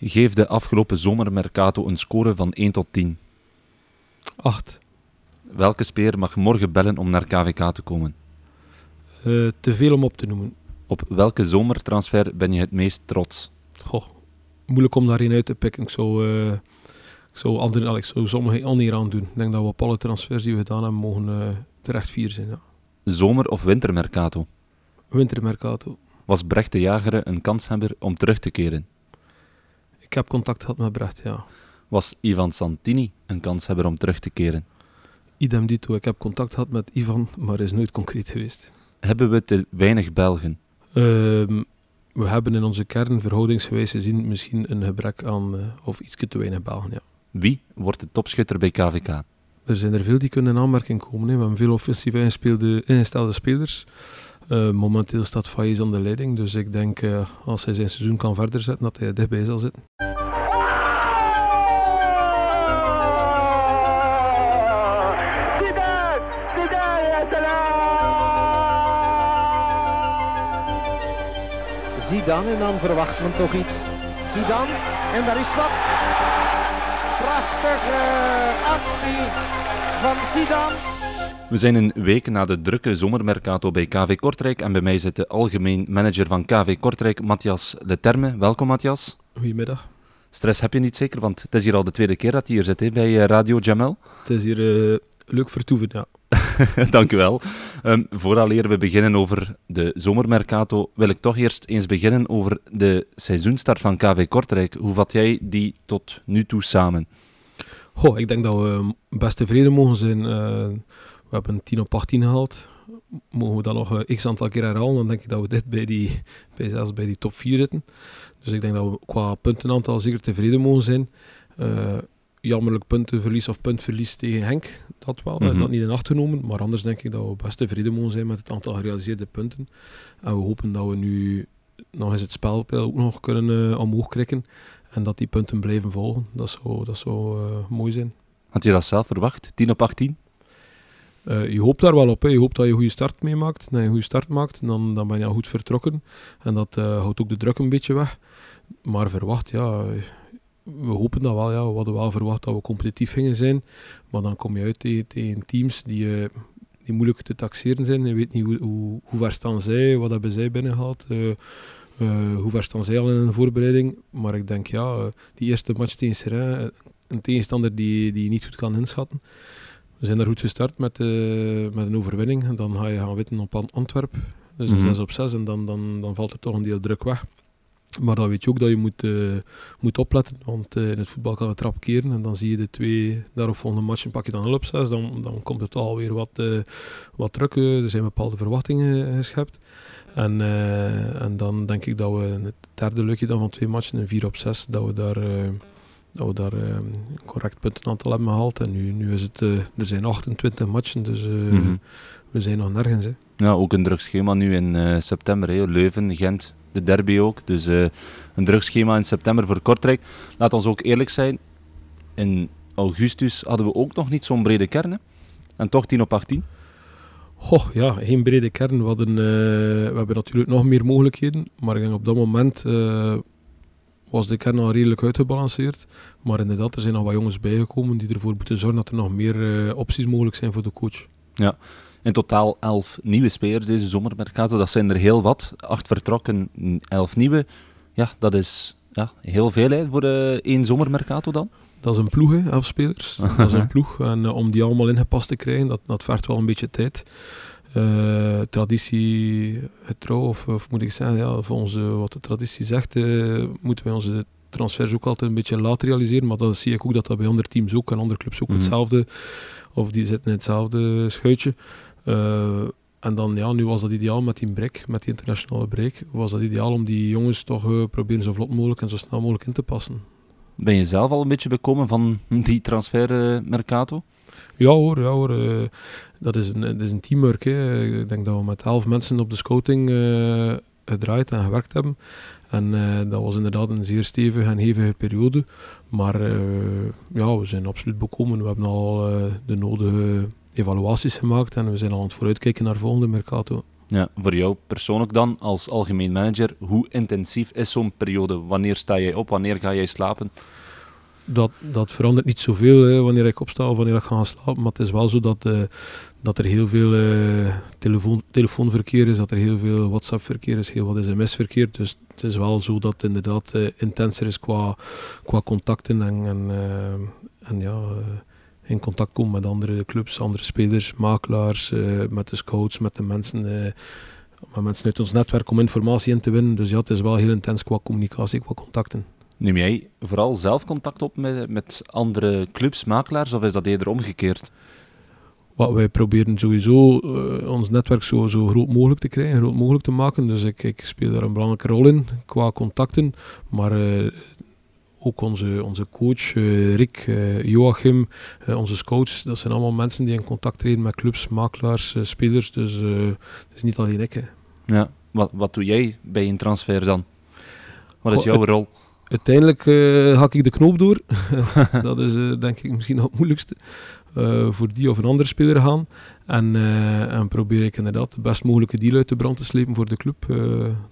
Geef de afgelopen zomermercato een score van 1 tot 10. 8. Welke speler mag morgen bellen om naar KVK te komen? Uh, te veel om op te noemen. Op welke zomertransfer ben je het meest trots? Goh, moeilijk om daarin uit te pikken. Ik zou, uh, ik zou, andere, ik zou sommige aan doen. Ik denk dat we op alle transfers die we gedaan hebben mogen uh, terecht vier zijn. Ja. Zomer- of wintermercato? Wintermercato. Was Brecht de Jager een kanshebber om terug te keren? Ik heb contact gehad met Brecht, ja. Was Ivan Santini een kanshebber om terug te keren? Idem dito. Ik heb contact gehad met Ivan, maar is nooit concreet geweest. Hebben we te weinig Belgen? Uh, we hebben in onze kern verhoudingsgewijs gezien misschien een gebrek aan, uh, of iets te weinig Belgen, ja. Wie wordt de topschutter bij KVK? Er zijn er veel die kunnen in aanmerking komen. Hè. We hebben veel offensief ingestelde spelers. Uh, momenteel staat Faiz aan de leiding, dus ik denk uh, als hij zijn seizoen kan verder zetten, dat hij dichtbij zal zitten. Zidane en dan verwacht men toch iets. Zidane en daar is wat. Prachtige actie van Zidane. We zijn een week na de drukke zomermercato bij KV Kortrijk en bij mij zit de algemeen manager van KV Kortrijk, Matthias Leterme. Welkom Matthias. Goedemiddag. Stress heb je niet zeker, want het is hier al de tweede keer dat je hier zit hè, bij Radio Jamel. Het is hier uh, leuk vertoeven, ja. Dank u wel. Um, vooraleer we beginnen over de zomermercato, wil ik toch eerst eens beginnen over de seizoenstart van KV Kortrijk. Hoe vat jij die tot nu toe samen? Goh, ik denk dat we best tevreden mogen zijn. Uh, we hebben 10 op 18 gehaald. Mogen we dat nog uh, x aantal keer herhalen, dan denk ik dat we dit bij die, bij, zelfs bij die top 4 zitten. Dus ik denk dat we qua puntenaantal zeker tevreden mogen zijn. Uh, jammerlijk puntenverlies of puntverlies tegen Henk. Dat wel, mm -hmm. dat niet in acht genomen. Maar anders denk ik dat we best tevreden mogen zijn met het aantal gerealiseerde punten. En we hopen dat we nu nog eens het spel ook nog kunnen uh, omhoog krikken. En dat die punten blijven volgen. Dat zou, dat zou uh, mooi zijn. Had je dat zelf verwacht? 10 op 18? Uh, je hoopt daar wel op. Hè. Je hoopt dat je een goede start meemaakt. Dat je een goede start maakt, dan, dan ben je al goed vertrokken. En dat uh, houdt ook de druk een beetje weg. Maar verwacht, ja, we hopen dat wel. Ja. We hadden wel verwacht dat we competitief gingen zijn. Maar dan kom je uit tegen, teams die, uh, die moeilijk te taxeren zijn. Je weet niet hoe, hoe, hoe ver staan zij, wat hebben zij binnengehaald. Hoe ver staan zij al in een voorbereiding. Maar ik denk, ja, die eerste match tegen Seraing, een tegenstander die, die je niet goed kan inschatten. We zijn daar goed gestart met, met een overwinning. En dan ga je gaan witten op Antwerpen. Dus mm -hmm. 6 op 6 en dan, dan, dan valt er toch een deel druk weg. Maar dan weet je ook dat je moet, uh, moet opletten, want uh, in het voetbal kan het trap keren en dan zie je de twee daaropvolgende matchen pak je dan 0 op 6, dan, dan komt het alweer wat, wat druk, er zijn bepaalde verwachtingen geschept. En, en dan denk ik dat we in het derde luikje dan van twee matchen, een 4 op 6, dat we daar, dat we daar een correct puntenaantal hebben gehaald. En nu, nu is het, er zijn 28 matchen, dus mm -hmm. we zijn nog nergens. Hè. Ja, ook een druk schema nu in september, hè. Leuven, Gent, de derby ook. Dus uh, een drugschema in september voor Kortrijk. Laat ons ook eerlijk zijn, in augustus hadden we ook nog niet zo'n brede kern. Hè? En toch 10 op 18. Goh, ja, geen brede kern. We, hadden, uh, we hebben natuurlijk nog meer mogelijkheden. Maar ik denk op dat moment uh, was de kern al redelijk uitgebalanceerd. Maar inderdaad, er zijn nog wat jongens bijgekomen die ervoor moeten zorgen dat er nog meer opties mogelijk zijn voor de coach. Ja, in totaal elf nieuwe spelers deze zomermercato. Dat zijn er heel wat. Acht vertrokken, elf nieuwe. Ja, dat is ja, heel veel hè, voor uh, één zomermercato dan. Dat is een ploeg, hè, elf spelers. dat is een ploeg. En uh, om die allemaal ingepast te krijgen, dat, dat vergt wel een beetje tijd. Uh, traditie getrouw, of, of moet ik zeggen, ja, volgens wat de traditie zegt, moeten wij onze transfers ook altijd een beetje laat realiseren. Maar dan zie ik ook dat dat bij andere teams ook en andere clubs ook mm hetzelfde, of die zitten in hetzelfde schuitje. En dan, ja, nu was dat ideaal met die break, met die internationale break, was dat ideaal om die jongens toch proberen zo vlot mogelijk en zo snel mogelijk in te passen. Ben je zelf al een beetje bekomen van die transfermercato? Ja hoor, ja hoor. Uh, dat, is een, dat is een teamwork. Hè. Ik denk dat we met elf mensen op de scouting uh, gedraaid en gewerkt hebben. En uh, dat was inderdaad een zeer stevige en hevige periode. Maar ja, we zijn absoluut bekomen. We hebben al de nodige evaluaties gemaakt en we zijn al aan het vooruitkijken naar volgende Mercato. Ja, voor jou persoonlijk dan, als algemeen manager, hoe intensief is zo'n periode? Wanneer sta jij op? Wanneer ga jij slapen? Dat, dat verandert niet zoveel hè, wanneer ik opsta of wanneer ik ga slapen. Maar het is wel zo dat, uh, dat er heel veel uh, telefoon, telefoonverkeer is, dat er heel veel WhatsApp-verkeer is, heel wat sms-verkeer. Dus het is wel zo dat het inderdaad uh, intenser is qua, qua contacten en, en, en ja, in contact komen met andere clubs, andere spelers, makelaars, met de scouts, met de mensen. met mensen uit ons netwerk om informatie in te winnen. Dus ja, het is wel heel intens qua communicatie, qua contacten. Neem jij vooral zelf contact op met, met andere clubs, makelaars, of is dat eerder omgekeerd? Wat wij proberen sowieso uh, ons netwerk zo, zo groot mogelijk te krijgen, groot mogelijk te maken. Dus ik, ik speel daar een belangrijke rol in qua contacten. Maar uh, ook onze, onze coach uh, Rick, Joachim, onze scouts, dat zijn allemaal mensen die in contact treden met clubs, makelaars, spelers. Dus het is niet alleen ik. Hè. Ja, wat, wat doe jij bij een transfer dan? Wat is jouw rol? Uiteindelijk uh, hak ik de knoop door. dat is uh, denk ik misschien het moeilijkste. Uh, voor die of een andere speler gaan. En, en, probeer ik inderdaad de best mogelijke deal uit de brand te slepen voor de club.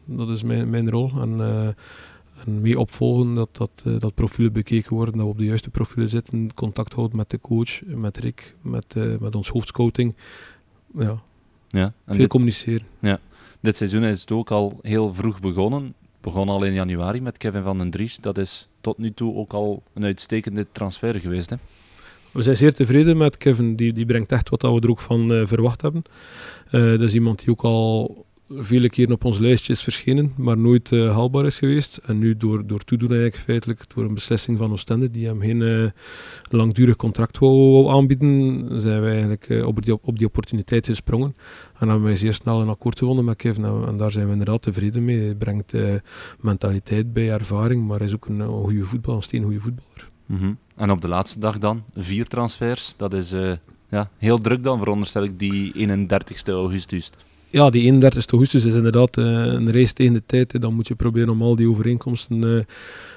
dat is mijn, mijn rol. En, en mee opvolgen dat, dat, dat profielen bekeken worden, dat we op de juiste profielen zitten. Contact houden met de coach, met Rick, met, met ons hoofdscouting. Ja, ja veel dit, communiceren. Ja. Dit seizoen is het ook al heel vroeg begonnen begon al in januari met Kevin van den Dries. Dat is tot nu toe ook al een uitstekende transfer geweest. Hè? We zijn zeer tevreden met Kevin. Die, die brengt echt wat we er ook van uh, verwacht hebben. Uh, dat is iemand die ook al vele keren op ons lijstje is verschenen, maar nooit uh, haalbaar is geweest. En nu door, door toedoen eigenlijk feitelijk, door een beslissing van Oostende, die hem geen uh, langdurig contract wou, aanbieden, zijn wij eigenlijk uh, op, die, op die opportuniteit gesprongen. En hebben wij zeer snel een akkoord gevonden met Kevin. En, daar zijn we inderdaad tevreden mee. Hij brengt mentaliteit bij, ervaring, maar hij is ook een, goede voetballer, een steengoede voetballer. Mm. En op de laatste dag dan, vier transfers. Dat is ja, heel druk dan, veronderstel ik, die 31 augustus ja, die 31 augustus is inderdaad uh, een race tegen de tijd. Hè. Dan moet je proberen om al die overeenkomsten uh,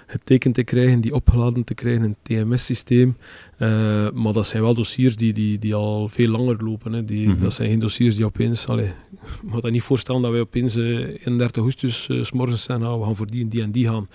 getekend te krijgen, die opgeladen te krijgen in het TMS-systeem. Uh, eh, maar dat zijn wel dossiers die, die, die al veel langer lopen. Hè. Die, mm-hmm. Dat zijn geen dossiers die opeens... Allee, je moet dat niet voorstellen dat wij opeens 31 augustus s morgens zeggen, nou, we gaan voor die en die en die gaan.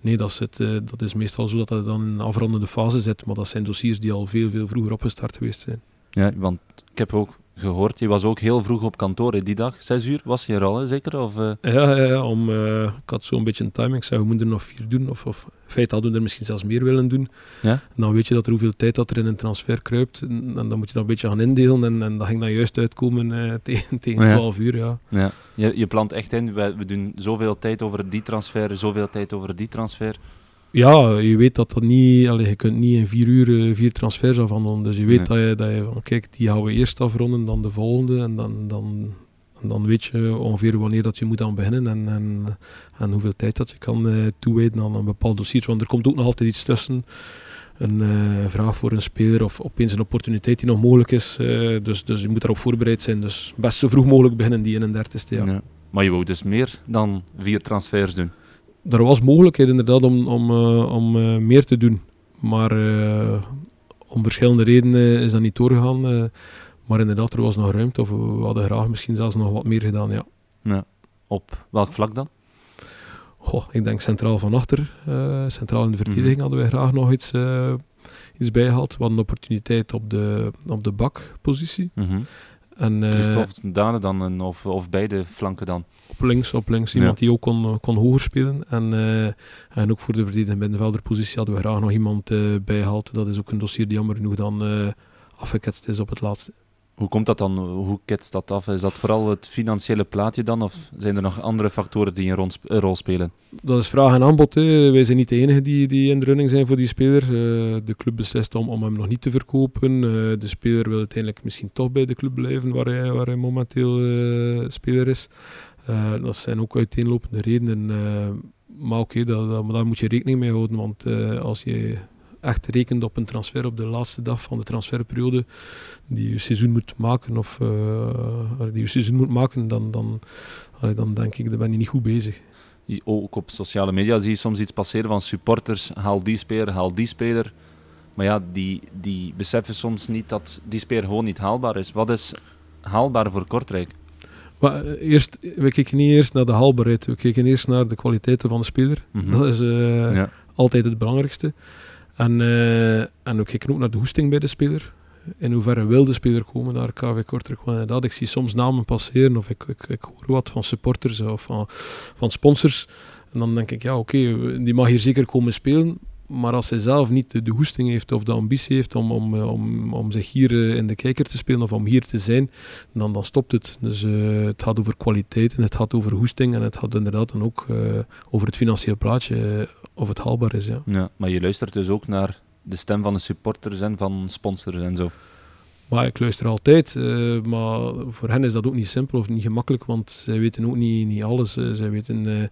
Nee, dat is, het, dat is meestal zo dat dat dan in een afrondende fase zit. Maar dat zijn dossiers die al veel, veel vroeger opgestart geweest zijn. Ja, want ik heb ook gehoord. Je was ook heel vroeg op kantoor die dag. Zes uur was je er al, zeker? Of, uh... ja, ja, ja, om, uh, ik had zo'n beetje een timing. Ik zei, we moeten er nog vier doen. Of, of in feite hadden we er misschien zelfs meer willen doen. Ja? dan weet je dat er hoeveel tijd dat er in een transfer kruipt. En, dan moet je dat een beetje gaan indelen. En, en dat ging dan juist uitkomen uh, tegen, tegen ja. 12 uur. Ja. Ja. Je, je plant echt in, we, we doen zoveel tijd over die transfer, zoveel tijd over die transfer. Ja, je weet dat dat niet, allee, je kunt niet in vier uur uh, vier transfers afhandelen. Dus je weet dat, je, dat je van, kijk, die gaan we eerst afronden, dan de volgende. En dan, dan, dan weet je ongeveer wanneer dat je moet aan beginnen en, en, en hoeveel tijd dat je kan uh, toewijden aan een bepaald dossier. Want er komt ook nog altijd iets tussen. Een uh, vraag voor een speler of opeens een opportuniteit die nog mogelijk is. dus, dus je moet daarop voorbereid zijn. Dus best zo vroeg mogelijk beginnen, die 31ste. Ja. ja. Maar je wou dus meer dan vier transfers doen? Er was mogelijkheid inderdaad om, om, uh, om uh, meer te doen. Maar uh, om verschillende redenen is dat niet doorgegaan. maar inderdaad, er was nog ruimte. Of we hadden graag misschien zelfs nog wat meer gedaan, ja. ja. Op welk vlak dan? Goh, ik denk centraal van achter. centraal in de verdediging mm. hadden wij graag nog iets, iets bijgehaald. We hadden een opportuniteit op de, op de bakpositie. Mm -hmm. En, uh, Christophe Dane dan, een, of, of beide flanken dan? Op links, op links. Iemand die ook kon, kon hoger spelen. En, uh, en ook voor de verdedigende middenvelderpositie hadden we graag nog iemand uh, bijgehaald. Dat is ook een dossier die jammer genoeg dan afgeketst is op het laatste. Hoe komt dat dan? Hoe ketst dat af? Is dat vooral het financiële plaatje dan? Of zijn er nog andere factoren die een rol spelen? Dat is vraag en aanbod. Hè. Wij zijn niet de enige die, die in de running zijn voor die speler. Uh, de club beslist om, om hem nog niet te verkopen. Uh, de speler wil uiteindelijk misschien toch bij de club blijven waar hij, waar hij momenteel uh, speler is. dat zijn ook uiteenlopende redenen. maar oké, okay, daar moet je rekening mee houden. Want als je echt rekent op een transfer op de laatste dag van de transferperiode die je seizoen moet maken of uh, die je seizoen moet maken, dan, dan, dan denk ik, dat ben je niet goed bezig. Ook op sociale media zie je soms iets passeren van supporters, haal die speler, haal die speler. Maar ja, die, die beseffen soms niet dat die speler gewoon niet haalbaar is. Wat is haalbaar voor Kortrijk? Maar eh, eerst, we kijken niet eerst naar de haalbaarheid, we kijken eerst naar de kwaliteiten van de speler. Mhm. Dat is eh, Ja. altijd het belangrijkste. En, eh, en ook naar de hoesting bij de speler. In hoeverre wil de speler komen naar KV Kortrijk? Want inderdaad, ik zie soms namen passeren of ik, ik, ik hoor wat van supporters of van sponsors. En dan denk ik, ja oké, die mag hier zeker komen spelen. Maar als hij zelf niet de, hoesting heeft of de ambitie heeft om, om, eh, om, om zich hier eh, in de kijker te spelen of om hier te zijn, dan, dan stopt het. Dus eh, het gaat over kwaliteit en het gaat over hoesting en het gaat inderdaad dan ook over het financieel plaatje, of het haalbaar is. Ja. Ja, maar je luistert dus ook naar de stem van de supporters en van sponsors en zo. Maar ik luister altijd, eh, maar voor hen is dat ook niet simpel of niet gemakkelijk, want zij weten ook niet, niet alles. Eh, zij weten eh,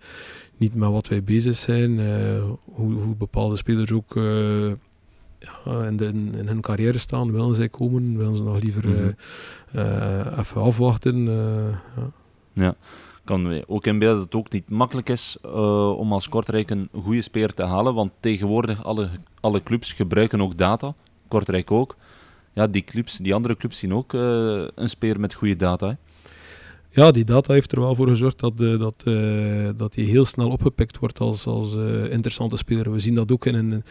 niet met wat wij bezig zijn, hoe, hoe bepaalde spelers ook ja, in, de, in hun carrière staan. Willen zij komen, willen ze nog liever Mhm. even afwachten. eh, ja. kan ook inbeelden dat het ook niet makkelijk is om als Kortrijk een goede speler te halen, want tegenwoordig alle, alle clubs gebruiken ook data, Kortrijk ook. Ja, die, clubs, die andere clubs zien ook eh, een speler met goede data. Hè. Ja, die data heeft er wel voor gezorgd dat, eh, dat, eh, dat hij heel snel opgepikt wordt als, als interessante speler. We zien dat ook in, een,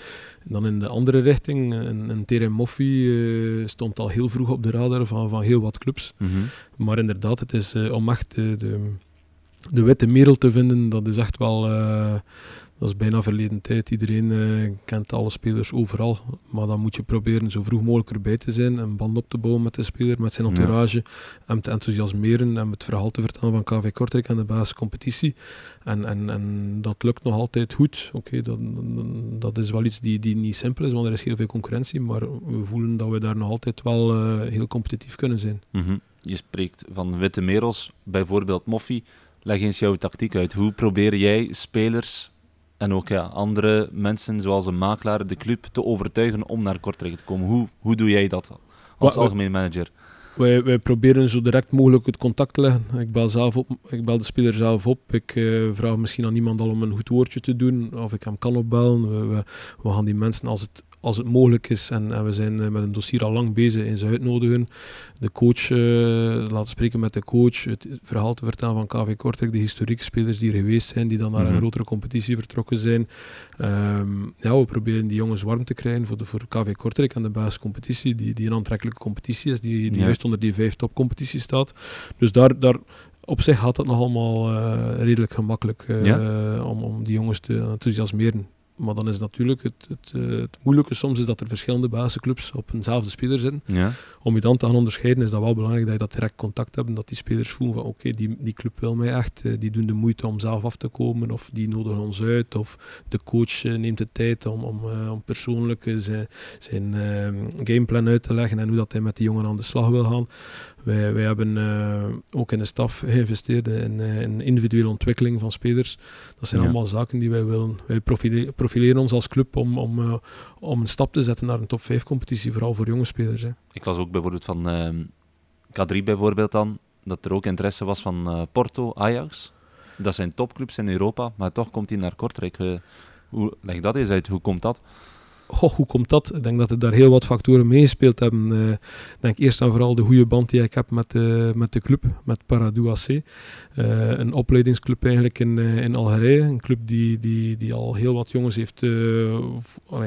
dan in de andere richting. Een, een Terem Moffi stond al heel vroeg op de radar van, van heel wat clubs. Maar inderdaad, het is om echt de, de, de witte merel te vinden, dat is echt wel... dat is bijna verleden tijd. Iedereen eh, kent alle spelers overal. Maar dan moet je proberen zo vroeg mogelijk erbij te zijn. Een band op te bouwen met de speler, met zijn Ja. entourage. Hem te enthousiasmeren en het verhaal te vertellen van KV Kortrijk en de basiscompetitie. En, en, en dat lukt nog altijd goed. Oké, dat, dat is wel iets die, die niet simpel is, want er is heel veel concurrentie. Maar we voelen dat we daar nog altijd wel eh, heel competitief kunnen zijn. Mhm. Je spreekt van witte merels, bijvoorbeeld Moffie. Leg eens jouw tactiek uit. Hoe probeer jij spelers en ook ja, andere mensen, zoals een makelaar, de club, te overtuigen om naar Kortrijk te komen? Hoe, hoe doe jij dat als algemeen manager? Wij, wij proberen zo direct mogelijk het contact te leggen. Ik bel, zelf op, ik bel de speler zelf op. Ik eh, vraag misschien aan iemand al om een goed woordje te doen. Of ik hem kan opbellen. We, we, we gaan die mensen, als het, als het mogelijk is, en, en we zijn eh, met een dossier al lang bezig, in ze uitnodigen. De coach eh, laten spreken met de coach. Het verhaal te vertellen van KV Kortrijk. De historieke spelers die er geweest zijn, die dan naar Mhm. een grotere competitie vertrokken zijn. Ehm, ja, we proberen die jongens warm te krijgen voor, de, voor KV Kortrijk en de basiscompetitie, die, die een aantrekkelijke competitie is, die, die Ja. juist onder die vijf topcompetities staat. Dus daar, daar, op zich gaat dat nog allemaal eh, redelijk gemakkelijk om, om die jongens te enthousiasmeren. Maar dan is natuurlijk het, het, eh, het moeilijke soms is dat er verschillende basisclubs op eenzelfde speler zitten. Ja. Om je dan te gaan onderscheiden is dat wel belangrijk dat je dat direct contact hebt en dat die spelers voelen van oké, die, die club wil mij echt, eh, die doen de moeite om zelf af te komen of die nodigen ons uit of de coach eh, neemt de tijd om, om, om persoonlijk zijn, zijn gameplan uit te leggen en hoe dat hij met die jongen aan de slag wil gaan. Wij, wij hebben eh, ook in de staf geïnvesteerd in, eh, in individuele ontwikkeling van spelers. Dat zijn Ja. allemaal zaken die wij willen. Wij profile- profileren ons als club om, om, eh, om een stap te zetten naar een top 5 competitie, vooral voor jonge spelers. Hè. Ik las ook bijvoorbeeld van ehm, K3 bijvoorbeeld dan, dat er ook interesse was van Porto, Ajax. Dat zijn topclubs in Europa, maar toch komt hij naar Kortrijk. Hoe, leg dat eens uit, hoe komt dat? Goh, hoe komt dat? Ik denk dat er daar heel wat factoren meegespeeld hebben. Eh, ik denk eerst en vooral de goede band die ik heb met de, met de club, met Paradou AC. Eh, een opleidingsclub eigenlijk in, eh, in Algerije. Een club die, die, die al heel wat jongens heeft, eh,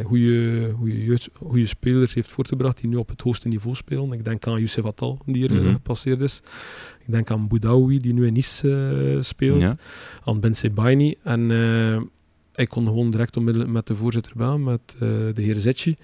goede, goede, jeugd- goede spelers heeft voortgebracht die nu op het hoogste niveau spelen. Ik denk aan Youssef Attal, die er eh, Mhm. gepasseerd is. Ik denk aan Boudaoui, die nu in Nice eh, speelt Ja. aan Ben Sebaini. En eh, ik kon gewoon direct onmiddellijk met de voorzitter bellen, met eh, de heer Zetchi.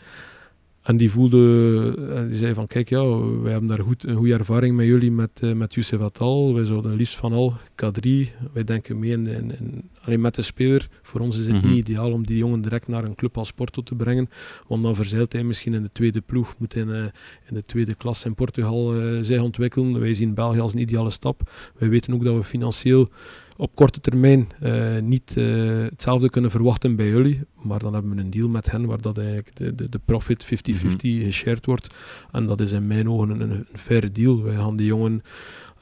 En die voelde, en die zei van kijk ja, wij hebben daar goed, een goede ervaring met jullie, met, eh met Youssef Attal. Wij zouden liefst van al K3, wij denken mee in, in- alleen met de speler. Voor ons is het Mhm. niet ideaal om die jongen direct naar een club als Porto te brengen, want dan verzeilt hij misschien in de tweede ploeg, moet hij in, eh, in de tweede klas in Portugal eh, zich ontwikkelen. Wij zien België als een ideale stap. Wij weten ook dat we financieel op korte termijn eh, niet hetzelfde kunnen verwachten bij jullie. Maar dan hebben we een deal met hen waar dat eigenlijk de, de, de profit 50-50 geshared wordt. En dat is in mijn ogen een, een, een faire deal. Wij gaan die jongen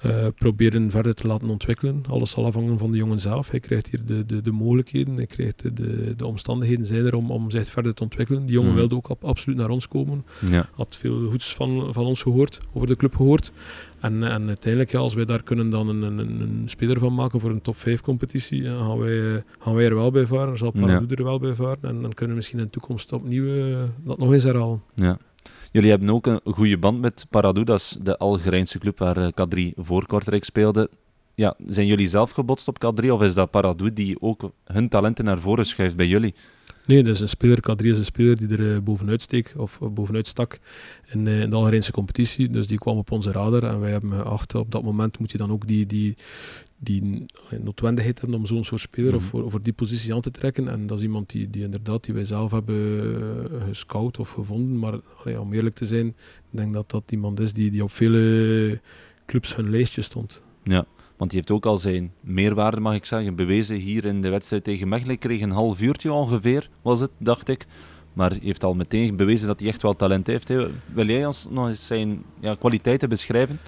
uh, proberen verder te laten ontwikkelen. Alles zal afhangen van de jongen zelf. Hij krijgt hier de, de, de mogelijkheden, hij krijgt de, de, de, omstandigheden zijn er om, om zich verder te ontwikkelen. Die jongen mm. wilde ook absoluut naar ons komen. Ja. Had veel goeds van, van ons gehoord, over de club gehoord. En, en uiteindelijk, ja, als wij daar kunnen dan een, een, een speler van maken voor een top 5 competitie, ja, gaan, wij, gaan wij er wel bij varen. zal Parado ja. er wel bij varen. En dan kunnen we misschien in de toekomst opnieuw uh, dat nog eens herhalen. Ja. Jullie hebben ook een goede band met Paradou, dat is de Algerijnse club waar eh, K3 voor Kortrijk speelde. Ja, zijn jullie zelf gebotst op K3 of is dat Paradou die ook hun talenten naar voren schuift bij jullie? Nee, dus een speler, K3 is een speler die er uh, bovenuit steekt, of bovenuit stak in, uh, in, de Algerijnse competitie. Dus die kwam op onze radar en wij hebben geacht, op dat moment moet je dan ook die, die, die noodwendigheid hebben om zo'n soort speler mm. of voor, voor, die positie aan te trekken. En dat is iemand die, die inderdaad, die wij zelf hebben gescout of gevonden. Maar allee, om eerlijk te zijn, ik denk dat dat iemand is die, die op vele clubs hun lijstje stond. Ja. Want die heeft ook al zijn meerwaarde, mag ik zeggen, bewezen hier in de wedstrijd tegen Mechelen. Kreeg een half uurtje ongeveer, was het, dacht ik. Maar hij heeft al meteen bewezen dat hij echt wel talent heeft. Wil jij ons nog eens zijn ja, kwaliteiten beschrijven?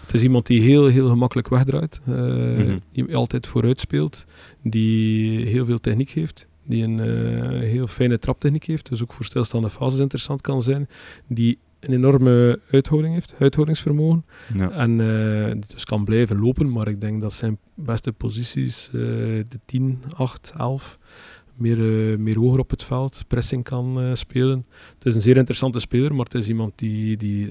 Het is iemand die heel, heel gemakkelijk wegdraait. Uh, mm -hmm. altijd vooruit speelt. Die heel veel techniek heeft. Die een uh, heel fijne traptechniek heeft. Dus ook voor stilstaande fases interessant kan zijn. Die een enorme uithouding heeft, uithoudingsvermogen. Ja. En uh, dus kan blijven lopen, maar ik denk dat zijn beste posities, uh, de 10, 8, 11, meer, uh, meer hoger op het veld, pressing kan spelen. Het is een zeer interessante speler, maar het is iemand die, die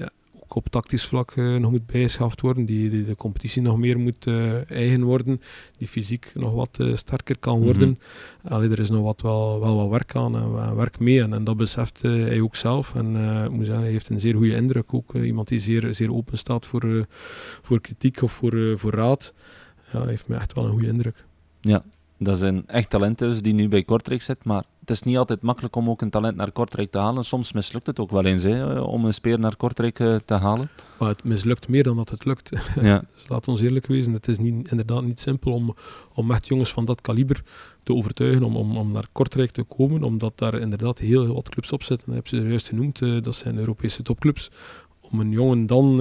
op tactisch vlak uh, nog moet bijgeschaft worden, die, die, de competitie nog meer moet uh, eigen worden, die fysiek nog wat uh, sterker kan worden. Mm -hmm. Allee, er is nog wat, wel, wel wat werk aan en werk mee en, en dat beseft hij ook zelf. En ik moet zeggen, hij heeft een zeer goede indruk. Ook iemand die zeer, zeer open staat voor, voor kritiek of voor, voor raad. Ja, heeft me echt wel een goede indruk. Ja, dat is een echt talent dus die nu bij Kortrijk zit, maar het is niet altijd makkelijk om ook een talent naar Kortrijk te halen. Soms mislukt het ook wel eens hè, om een speer naar Kortrijk uh, te halen. Maar het mislukt meer dan dat het lukt. Ja. dus laat ons eerlijk wezen, het is niet, inderdaad niet simpel om, om echt jongens van dat kaliber te overtuigen om, om, om naar Kortrijk te komen, omdat daar inderdaad heel, wat clubs op zitten. Dat heb je juist genoemd, uh, dat zijn Europese topclubs om een jongen dan uh,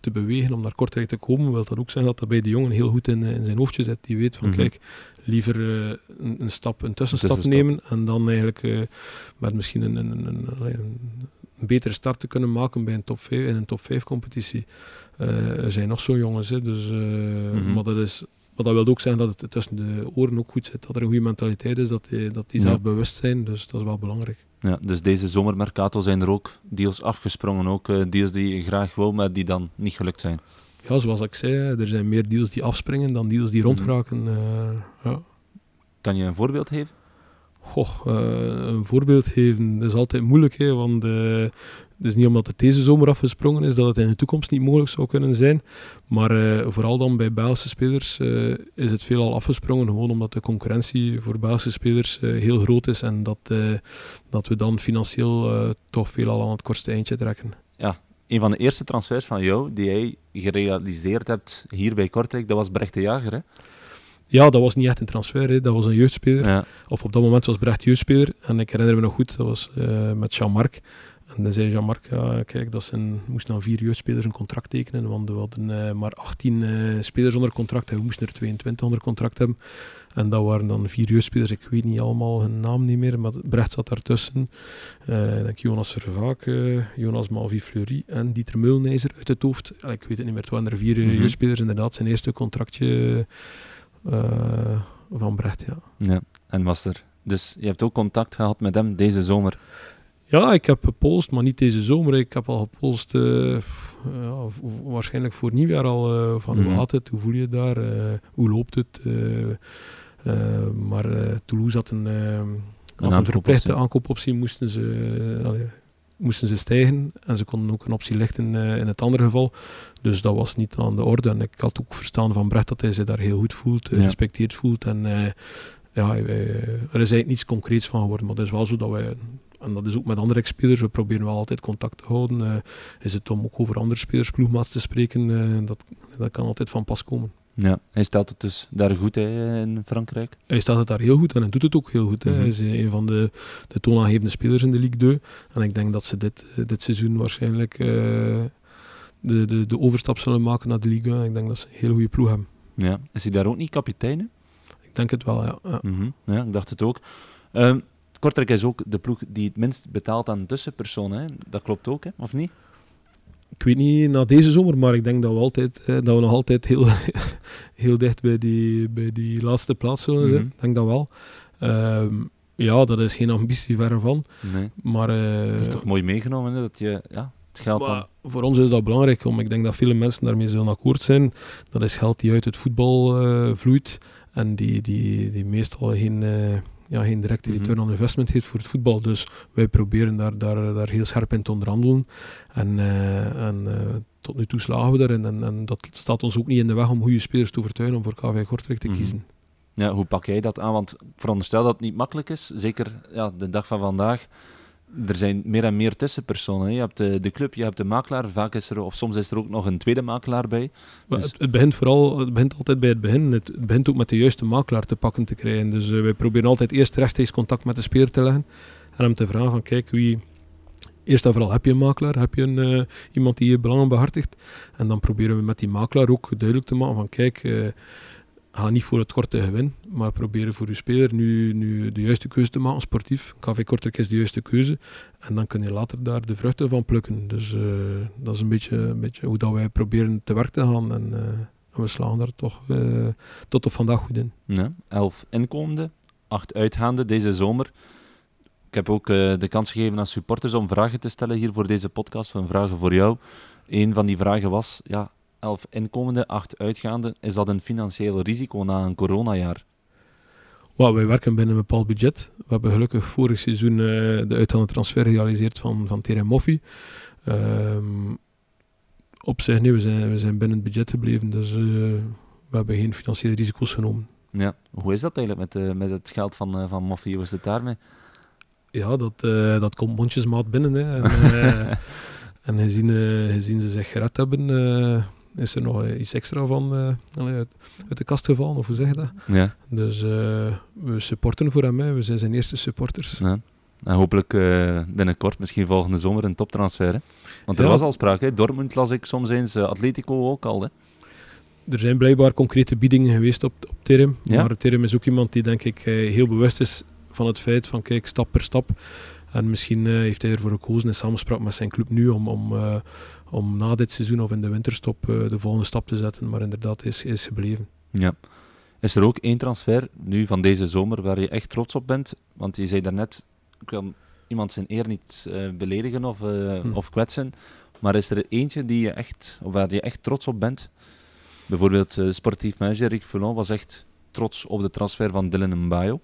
te bewegen om naar Kortrijk te komen, wil dat ook zeggen dat dat bij de jongen heel goed in, in zijn hoofdje zit. Die weet van, mm -hmm. kijk, liever uh, een, een, stap, een tussenstap, nemen en dan eigenlijk uh, met misschien een, een, een, een, betere start te kunnen maken bij een top 5, in een top 5 competitie. er zijn nog zo jongens, hè, dus, -hmm. maar dat is... Maar dat wil ook zeggen dat het tussen de oren ook goed zit. Dat er een goede mentaliteit is, dat die, dat die zelf bewust zijn. Dus dat is wel belangrijk. Ja, dus deze zomermercato zijn er ook deals afgesprongen, ook deals die je graag wil, maar die dan niet gelukt zijn. Ja, zoals ik zei, er zijn meer deals die afspringen dan deals die rondraken. Mm -hmm. uh, ja. Kan je een voorbeeld geven? Goh, uh, een voorbeeld geven, dat is altijd moeilijk, hè, want het is niet omdat het deze zomer afgesprongen is dat het in de toekomst niet mogelijk zou kunnen zijn. Maar uh, vooral dan bij Belgische spelers is het veelal afgesprongen, gewoon omdat de concurrentie voor Belgische spelers heel groot is en dat, dat we dan financieel toch veelal aan het kortste eindje trekken. Een van de eerste transfers van jou die jij gerealiseerd hebt hier bij Kortrijk, dat was Brecht de Jager, hè? Ja, dat was niet echt een transfer, hè. dat was een jeugdspeler. Ja. Of op dat moment was Brecht jeugdspeler. En ik herinner me nog goed, dat was uh, met Jean-Marc. En dan zei Jean-Marc, ja, kijk, dat zijn, moesten dan vier jeugdspelers een contract tekenen, want we hadden uh, maar 18 uh, spelers onder contract en we moesten er 22 onder contract hebben. En dat waren dan vier jeugdspelers, ik weet niet allemaal hun naam niet meer, maar Brecht zat daartussen. Uh, denk Jonas Vervaak, Jonas Malvi Fleury en Dieter Mulnijzer uit het hoofd. ik weet het niet meer, het waren er vier mm -hmm. jeugdspelers, inderdaad, zijn eerste contractje van Brecht, ja. ja. En was er... Dus je hebt ook contact gehad met hem deze zomer? Ja, ik heb gepolst, maar niet deze zomer. Ik heb al gepolst, uh, ja, waarschijnlijk voor nieuwjaar al, uh, van mm -hmm. hoe gaat het, hoe voel je daar, hoe loopt het. Maar Toulouse had een, had een verplichte aankoopoptie, moesten ze... Allee, moesten ze stijgen en ze konden ook een optie lichten in het andere geval. Dus dat was niet aan de orde. En ik had ook verstaan van Brecht dat hij zich daar heel goed voelt, respecteerd voelt. En ja, er is eigenlijk niets concreets van geworden. Maar het is wel zo dat wij, en dat is ook met andere spelers, we proberen wel altijd contact te houden. is het om ook over andere spelers ploegmaats te spreken, dat, dat kan altijd van pas komen. Ja, hij stelt het dus daar goed hè, in Frankrijk. Hij stelt het daar heel goed en hij doet het ook heel goed. Mm -hmm. Hij is een van de, de toonaangevende spelers in de Ligue 2. En ik denk dat ze dit, dit seizoen waarschijnlijk uh, de, de, de overstap zullen maken naar de Liga. Ik denk dat ze een hele goede ploeg hebben. Ja. Is hij daar ook niet kapitein? hè? Ik denk het wel, ja. ja. Mhm. Ja, ik dacht het ook. Ehm Kortrijk is ook de ploeg die het minst betaalt aan tussenpersonen. Hè? Dat klopt ook, hè? of niet? Ik weet niet na deze zomer, maar ik denk dat we, altijd, eh, dat we nog altijd heel, heel dicht bij die, bij die laatste plaats zullen zijn. Mhm. Ik denk dat wel. Ehm, ja, dat is geen ambitie verre van. Nee. Maar, eh, Het is toch mooi meegenomen hè? dat je ja, het geld dan... voor ons is dat belangrijk, omdat ik denk dat vele mensen daarmee zullen akkoord zijn. Dat is geld die uit het voetbal eh, vloeit en die, die, die meestal geen, ja, geen directe Mhm. return on investment heeft voor het voetbal. Dus wij proberen daar, daar, daar heel scherp in te onderhandelen. En, eh, en eh, tot nu toe slagen we daarin. En, en dat staat ons ook niet in de weg om goede spelers te overtuigen om voor KV Kortrijk te Mhm. kiezen. Ja, hoe pak jij dat aan? Want veronderstel dat het niet makkelijk is. Zeker ja, de dag van vandaag. Er zijn meer en meer tussenpersonen. Je hebt de, de club, je hebt de makelaar. Vaak is er, of soms is er ook nog een tweede makelaar bij. Dus- het, het begint vooral, het begint altijd bij het begin. Het, het begint ook met de juiste makelaar te pakken te krijgen. Dus eh, wij proberen altijd eerst rechtstreeks contact met de speler te leggen. En hem te vragen van, kijk, wie... Eerst en vooral, heb je een makelaar? Heb je een, eh, iemand die je belangen behartigt? En dan proberen we met die makelaar ook duidelijk te maken van, kijk... eh, Ga niet voor het korte gewin, maar proberen voor uw speler nu, nu de juiste keuze te maken, sportief. KV Kortrijk is de juiste keuze. En dan kun je later daar de vruchten van plukken. Dus eh, dat is een beetje, een beetje hoe dat wij proberen te werk te gaan. En, eh, we slaan daar toch eh, tot op vandaag goed in. Ja, elf inkomende, acht uitgaande deze zomer. Ik heb ook de kans gegeven aan supporters om vragen te stellen hier voor deze podcast. Van vragen voor jou. Een van die vragen was: ja, elf inkomende, acht uitgaande. Is dat een financieel risico na een coronajaar? Well, wij werken binnen een bepaald budget. We hebben gelukkig vorig seizoen eh, de uitgaande transfer gerealiseerd van, van Terem Moffi. Ehm, op zich, nee, we zijn, we zijn binnen het budget gebleven, dus eh, we hebben geen financiële risico's genomen. Ja, hoe is dat eigenlijk met, eh, met het geld van, van Moffie? Hoe is het daarmee? Ja, dat, dat komt mondjesmaat binnen. Hè. En, en gezien, gezien ze zich gered hebben, is er nog eh, iets extra van eh, uit, uit de kast gevallen, of hoe zeg je dat? Ja. Dus eh, we supporten voor hem, hè. we zijn zijn eerste supporters. ja. En hopelijk binnenkort, misschien volgende zomer, een toptransfer. Hè? Want er Ja. was al sprake. Hè? Dortmund las ik soms eens, Atletico ook al. Hè? Er zijn blijkbaar concrete biedingen geweest op, op Terem. Ja? Maar Terem is ook iemand die denk ik heel bewust is van het feit van kijk, stap per stap. En misschien heeft hij ervoor gekozen in samenspraak met zijn club nu om, om, om na dit seizoen of in de winterstop eh, de volgende stap te zetten. Maar inderdaad, is, is gebleven. Ja. Is er ook één transfer nu van deze zomer waar je echt trots op bent? Want je zei daarnet, ik wil iemand zijn eer niet eh, beledigen of, eh, Hm. of kwetsen. Maar is er eentje die je echt, of waar je echt trots op bent? Bijvoorbeeld sportief manager Rick Foulon was echt trots op de transfer van Dylan Mbayo.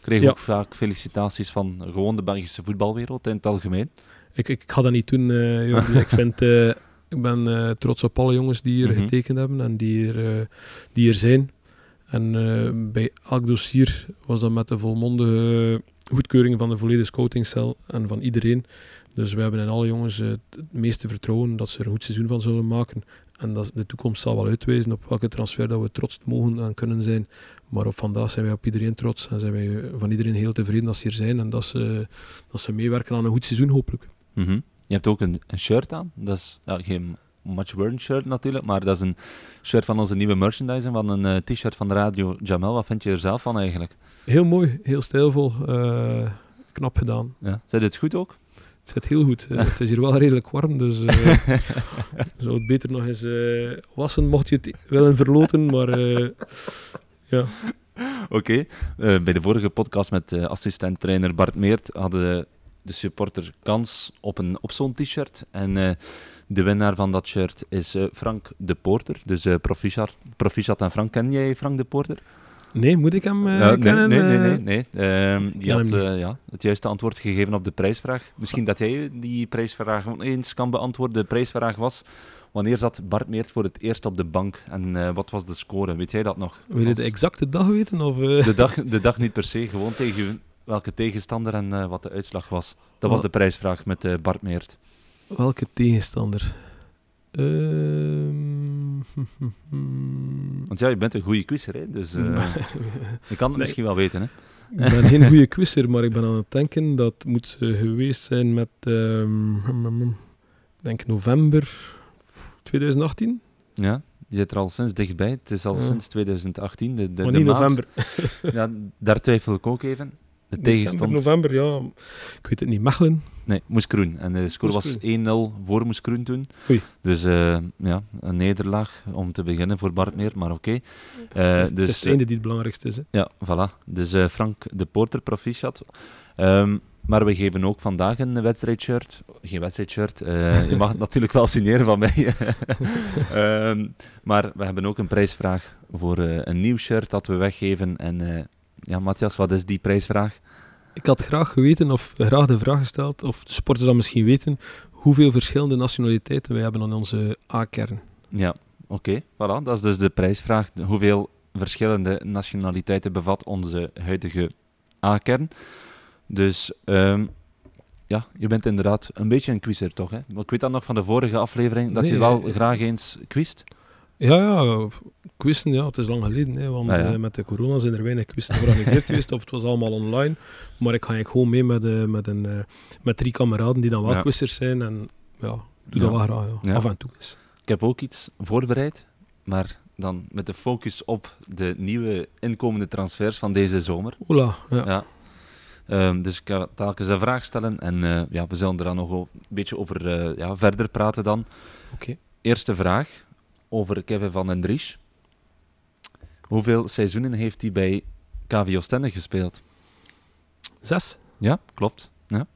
Kreeg Ja. ook vaak felicitaties van gewoon de Belgische voetbalwereld in het algemeen. Ik, ik, ik ga dat niet doen, eh, ik, vind, eh, ik ben eh, trots op alle jongens die hier Mhm. getekend hebben en die er, die er zijn. En bij elk dossier was dat met de volmondige goedkeuring van de volledige scoutingcel en van iedereen. Dus we hebben in alle jongens het meeste vertrouwen dat ze er een goed seizoen van zullen maken. En dat de toekomst zal wel uitwijzen op welke transfer dat we trots mogen en kunnen zijn. Maar op vandaag zijn wij op iedereen trots en zijn wij van iedereen heel tevreden dat ze hier zijn en dat ze, dat ze meewerken aan een goed seizoen hopelijk. Mhm. Je hebt ook een, een shirt aan. Dat is ja, geen much-worn shirt natuurlijk, maar dat is een shirt van onze nieuwe merchandising, van een eh, t-shirt van de radio Jamel. Wat vind je er zelf van eigenlijk? Heel mooi, heel stijlvol, eh, knap gedaan. Ja. Zit het goed ook? Het zit heel goed. Eh, het is hier wel redelijk warm, dus zou het beter nog eens wassen mocht je het willen verloten. Maar ja, Oké. Bij de vorige podcast met assistent-trainer Bart Meert hadden de supporter kans op, een, op zo'n t-shirt. En eh, de winnaar van dat shirt is eh, Frank de Poorter. Dus eh proficiat, proficiat aan Frank. Ken jij Frank de Poorter? nee, moet ik hem nee, kennen? nee, nee, eh? nee. nee. Ehm, die had ja, het juiste antwoord gegeven op de prijsvraag. Misschien dat jij die prijsvraag eens kan beantwoorden. De prijsvraag was, wanneer zat Bart Meert voor het eerst op de bank en wat was de score? Weet jij dat nog? Wil je de exacte dag weten? Of, de, dag, de dag niet per se, gewoon tegen welke tegenstander en eh, wat de uitslag was. Dat was Wa- de prijsvraag met eh, Bart Meert. Welke tegenstander? Ehm, Want ja, je bent een goede quizzer, hè? dus eh, je kan het Nee. misschien wel weten. Hè? ik ben geen goede quizzer, maar ik ben aan het denken dat moet geweest zijn met, ehm, ik denk november 2018? Ja, die zit er al sinds dichtbij. Het is al Ja. sinds 2018. De, de, maar niet november. Ja, daar twijfel ik ook even. De tegenstand. november, ja. Ik weet het niet. Mechelen? Nee, Moeskroen. En de score was Kroen. 1-0 voor Moeskroen toen. Oei. Dus eh, ja, een nederlaag om te beginnen voor Bart Meer, maar oké. Eh, het is, het dus, is het einde die het belangrijkste is. Hè. Ja, voilà. Dus eh, Frank de Porter, proficiat. Ehm, maar we geven ook vandaag een wedstrijdshirt. Geen wedstrijdshirt. eh, je mag het natuurlijk wel signeren van mij. Ehm, maar we hebben ook een prijsvraag voor eh, een nieuw shirt dat we weggeven. En eh, ja, Matthias, wat is die prijsvraag? Ik had graag geweten, of graag de vraag gesteld, of de sporters dat misschien weten, hoeveel verschillende nationaliteiten wij hebben aan onze A-kern. Ja, oké. Voilà, dat is dus de prijsvraag. Hoeveel verschillende nationaliteiten bevat onze huidige A-kern? Dus ehm, ja, je bent inderdaad een beetje een quizzer, toch? Hè? Maar ik weet dat nog van de vorige aflevering, dat Nee, je wel eh, graag eens quizt. Ja, ja, quizzen, ja, het is lang geleden, hè, want Ah, ja. eh, met de corona zijn er weinig quizzen georganiseerd geweest, of het was allemaal online. Maar ik ga eigenlijk gewoon mee met, met, een, eh, met drie kameraden die dan wel Ja. zijn, en ja, doe dat wel graag, ja. Af en toe eens. Ik heb ook iets voorbereid, maar dan met de focus op de nieuwe inkomende transfers van deze zomer. Ola, ja. Ja. Ehm, dus ik ga telkens een vraag stellen en eh, ja, we zullen er dan nog een beetje over ja, verder praten dan. Oké. Eerste vraag over Kevin van den Dries. Hoeveel seizoenen heeft hij bij KV Oostende gespeeld? Zes? Ja, klopt. Ja.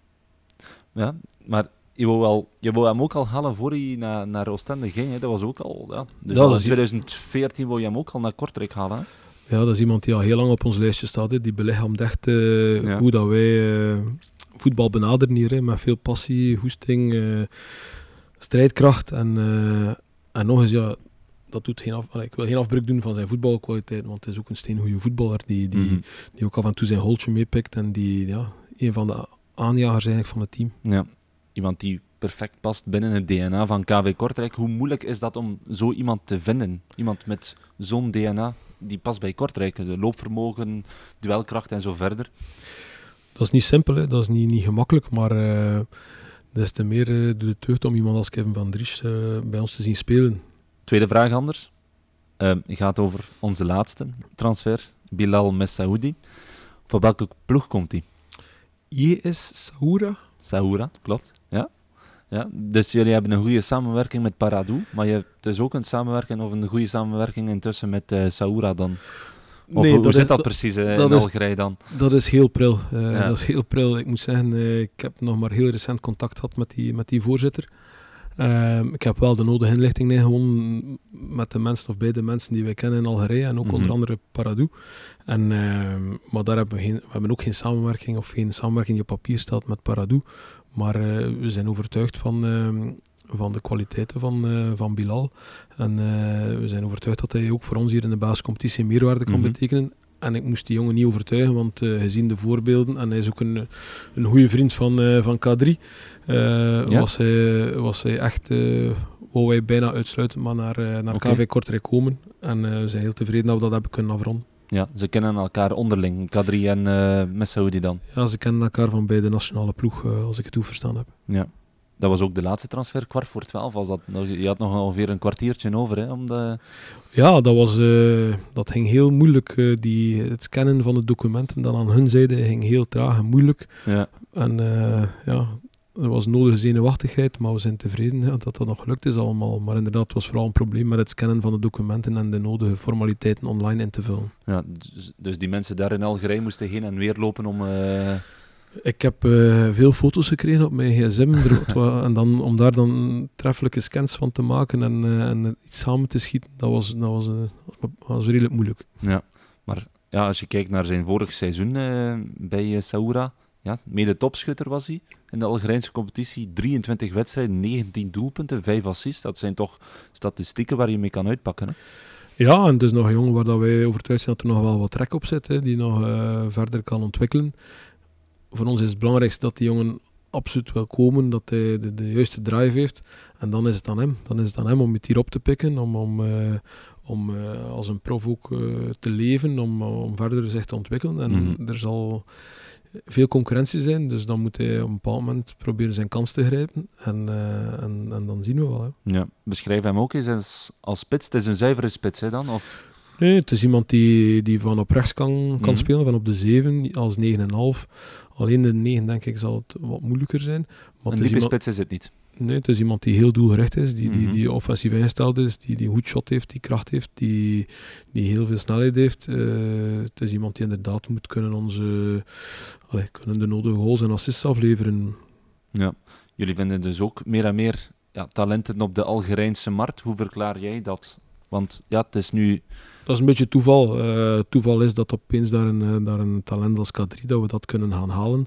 Ja, maar je wou, wel, je wou hem ook al halen voor hij naar, naar Oostende ging. Hè. Dat was ook al... Ja. Dus Ja, al in is- 2014 wou je hem ook al naar Kortrijk halen. Hè. Ja, dat is iemand die al heel lang op ons lijstje staat. Hè. Die belichaamt echt Ja. hoe dat wij eh, voetbal benaderen hier. Hè. Met veel passie, hoesting, eh, strijdkracht. En, en nog eens, ja, dat doet geen af, ik wil geen afbreuk doen van zijn voetbalkwaliteit. Want het is ook een steengoede voetballer die, die, Mhm. die ook af en toe zijn holtje meepikt. En die ja, een van de aanjagers eigenlijk van het team. Ja. Iemand die perfect past binnen het DNA van KV Kortrijk. Hoe moeilijk is dat om zo iemand te vinden? Iemand met zo'n DNA die past bij Kortrijk. De loopvermogen, duelkracht en zo verder. Dat is niet simpel, hè. dat is niet, niet gemakkelijk. Maar eh des te meer eh, doet het deugd om iemand als Kevin van Dries eh, bij ons te zien spelen. Tweede vraag anders. Ehm, gaat over onze laatste transfer. Bilal Messaoudi. Van welke ploeg komt hij? JS Saoura? Saoura, klopt. Ja. Ja, dus jullie hebben een goede samenwerking met Paradou, maar je hebt dus ook een samenwerking of een goede samenwerking intussen met eh Saoura dan? Of hoe, zit dat precies dat in is- Algerije dan? Dat is heel pril. Eh, Ja. Dat is heel pril. Ik moet zeggen, eh, ik heb nog maar heel recent contact gehad met die, met die voorzitter. Ehm, ik heb wel de nodige inlichting ingewonnen met de mensen of bij de mensen die wij kennen in Algerije en ook Mhm. onder andere Paradou. En, ehm, maar daar hebben we, geen, we hebben ook geen samenwerking of geen samenwerking die op papier staat met Paradou. Maar eh, we zijn overtuigd van, ehm, van de kwaliteiten van, eh, van Bilal. En eh, we zijn overtuigd dat hij ook voor ons hier in de basiscompetitie meerwaarde kan Mhm. betekenen. En ik moest die jongen niet overtuigen, want eh, gezien de voorbeelden, en hij is ook een, een goede vriend van, van K3, eh, Ja. was, hij, was hij echt, wou hij bijna uitsluitend maar naar, naar. KV Kortrijk komen. En we zijn heel tevreden dat we dat hebben kunnen afronden. Ja, ze kennen elkaar onderling, Kadri en eh Messaoudi dan. Ja, ze kennen elkaar van bij de nationale ploeg, als ik het goed verstaan heb. Ja. Dat was ook de laatste transfer, kwart voor twaalf. Was dat, je had nog ongeveer een kwartiertje over hè, om de... Ja, dat, was, eh, dat ging heel moeilijk. eh, die, het scannen van de documenten dan aan hun zijde ging heel traag en moeilijk. Ja. En eh, ja, er was nodige zenuwachtigheid, maar we zijn tevreden ja, dat dat nog gelukt is allemaal. Maar inderdaad, het was vooral een probleem met het scannen van de documenten en de nodige formaliteiten online in te vullen. Ja, dus, dus die mensen daar in Algerije moesten heen en weer lopen om... Ik heb eh, veel foto's gekregen op mijn gsm er, en dan, om daar dan treffelijke scans van te maken en, eh, en iets samen te schieten, dat was, dat was, eh, was redelijk moeilijk. Ja, maar ja, als je kijkt naar zijn vorig seizoen bij Saoura, ja, mede topschutter was hij in de Algerijnse competitie. 23 wedstrijden, 19 doelpunten, 5 assists. Dat zijn toch statistieken waar je mee kan uitpakken. Hè? Ja, en het is nog een jongen waar dat wij overtuigd zijn dat er nog wel wat trek op zit, hè, die nog verder kan ontwikkelen. Voor ons is het belangrijkste dat die jongen absoluut wil komen, dat hij de, de juiste drive heeft. En dan is het aan hem. Dan is het aan hem om het hier op te pikken, om, om, eh, om eh, als een prof ook eh, te leven, om, om verder zich te ontwikkelen. En Mhm. er zal... veel concurrentie zijn. Dus dan moet hij op een bepaald moment proberen zijn kans te grijpen. En, en, en, dan zien we wel. Hè. Ja. Beschrijf hem ook eens als, als spits. Het is een zuivere spits hè, dan? Of? Nee, het is iemand die, die van op rechts kan, kan mm -hmm. spelen, van op de 7 als 9,5. Alleen de 9 denk ik zal het wat moeilijker zijn. Maar een diepe iemand... spits is het niet. Nee, het is iemand die heel doelgericht is, die, die, die offensief ingesteld is, die, die goed shot heeft, die kracht heeft, die, die heel veel snelheid heeft. Uh, het is iemand die inderdaad moet kunnen, onze, allez, kunnen de nodige goals en assists afleveren. Ja, jullie vinden dus ook meer en meer ja, talenten op de Algerijnse markt. Hoe verklaar jij dat? Want ja, het is nu... Dat is een beetje toeval. Uh, toeval is dat opeens daar een, daar een talent als K3, dat we dat kunnen gaan halen.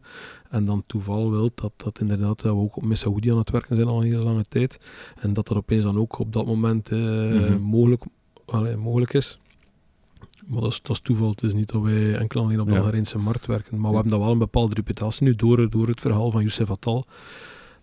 En dan toeval wil dat, dat inderdaad dat we ook op Messaoudi aan het werken zijn al een hele lange tijd. En dat dat opeens dan ook op dat moment uh, mm -hmm. mogelijk, allee, mogelijk is. Maar dat is, dat is toeval. Het is niet dat wij enkel alleen op de ja. Algerijnse markt werken. Maar ja. we hebben dat wel een bepaalde reputatie nu door, door het verhaal van Youssef Attal.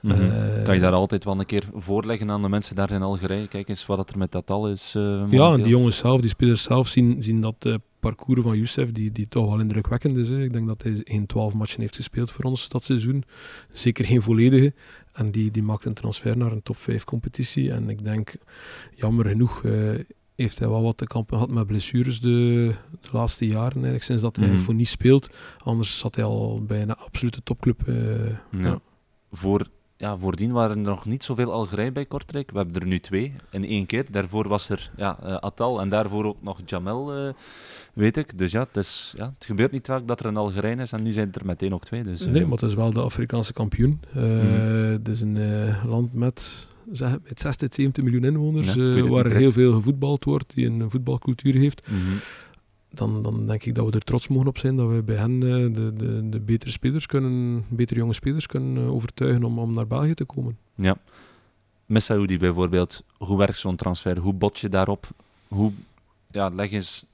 Mm -hmm. uh, kan je daar altijd wel een keer voorleggen aan de mensen daar in Algerije? Kijk eens wat er met dat al is. Uh, ja, die jongens zelf, die spelers zelf zien, zien dat uh, parcours van Youssef, die, die toch wel indrukwekkend is. Hè. Ik denk dat hij geen twaalf matchen heeft gespeeld voor ons dat seizoen. Zeker geen volledige. En die, die maakt een transfer naar een top 5 competitie. En ik denk, jammer genoeg, heeft hij wel wat te kampen gehad met blessures de, de laatste jaren. Eigenlijk, sinds dat hij mm -hmm. voor niet speelt. Anders zat hij al bij een absolute topclub. ja. Ja. Voor ja, voordien waren er nog niet zoveel Algerij bij Kortrijk. We hebben er nu twee in één keer. Daarvoor was er ja, uh, Atal en daarvoor ook nog Jamel, uh, weet ik. Dus ja het, is, ja, het gebeurt niet vaak dat er een Algerijn is en nu zijn het er meteen ook twee. Dus, uh, nee, maar het is wel de Afrikaanse kampioen. Mm -hmm. Het is een land met, zeg, met 60, 70 miljoen inwoners, ja, waar er heel veel gevoetbald wordt, die een voetbalcultuur heeft. Mm -hmm dan, dan denk ik dat we er trots mogen op zijn dat we bij hen uh, de, de, de betere spelers kunnen, betere jonge spelers kunnen uh, overtuigen om, om naar België te komen. Ja. Messaoudi bijvoorbeeld, hoe werkt zo'n transfer? Hoe bot je daarop? Hoe, ja, leg eens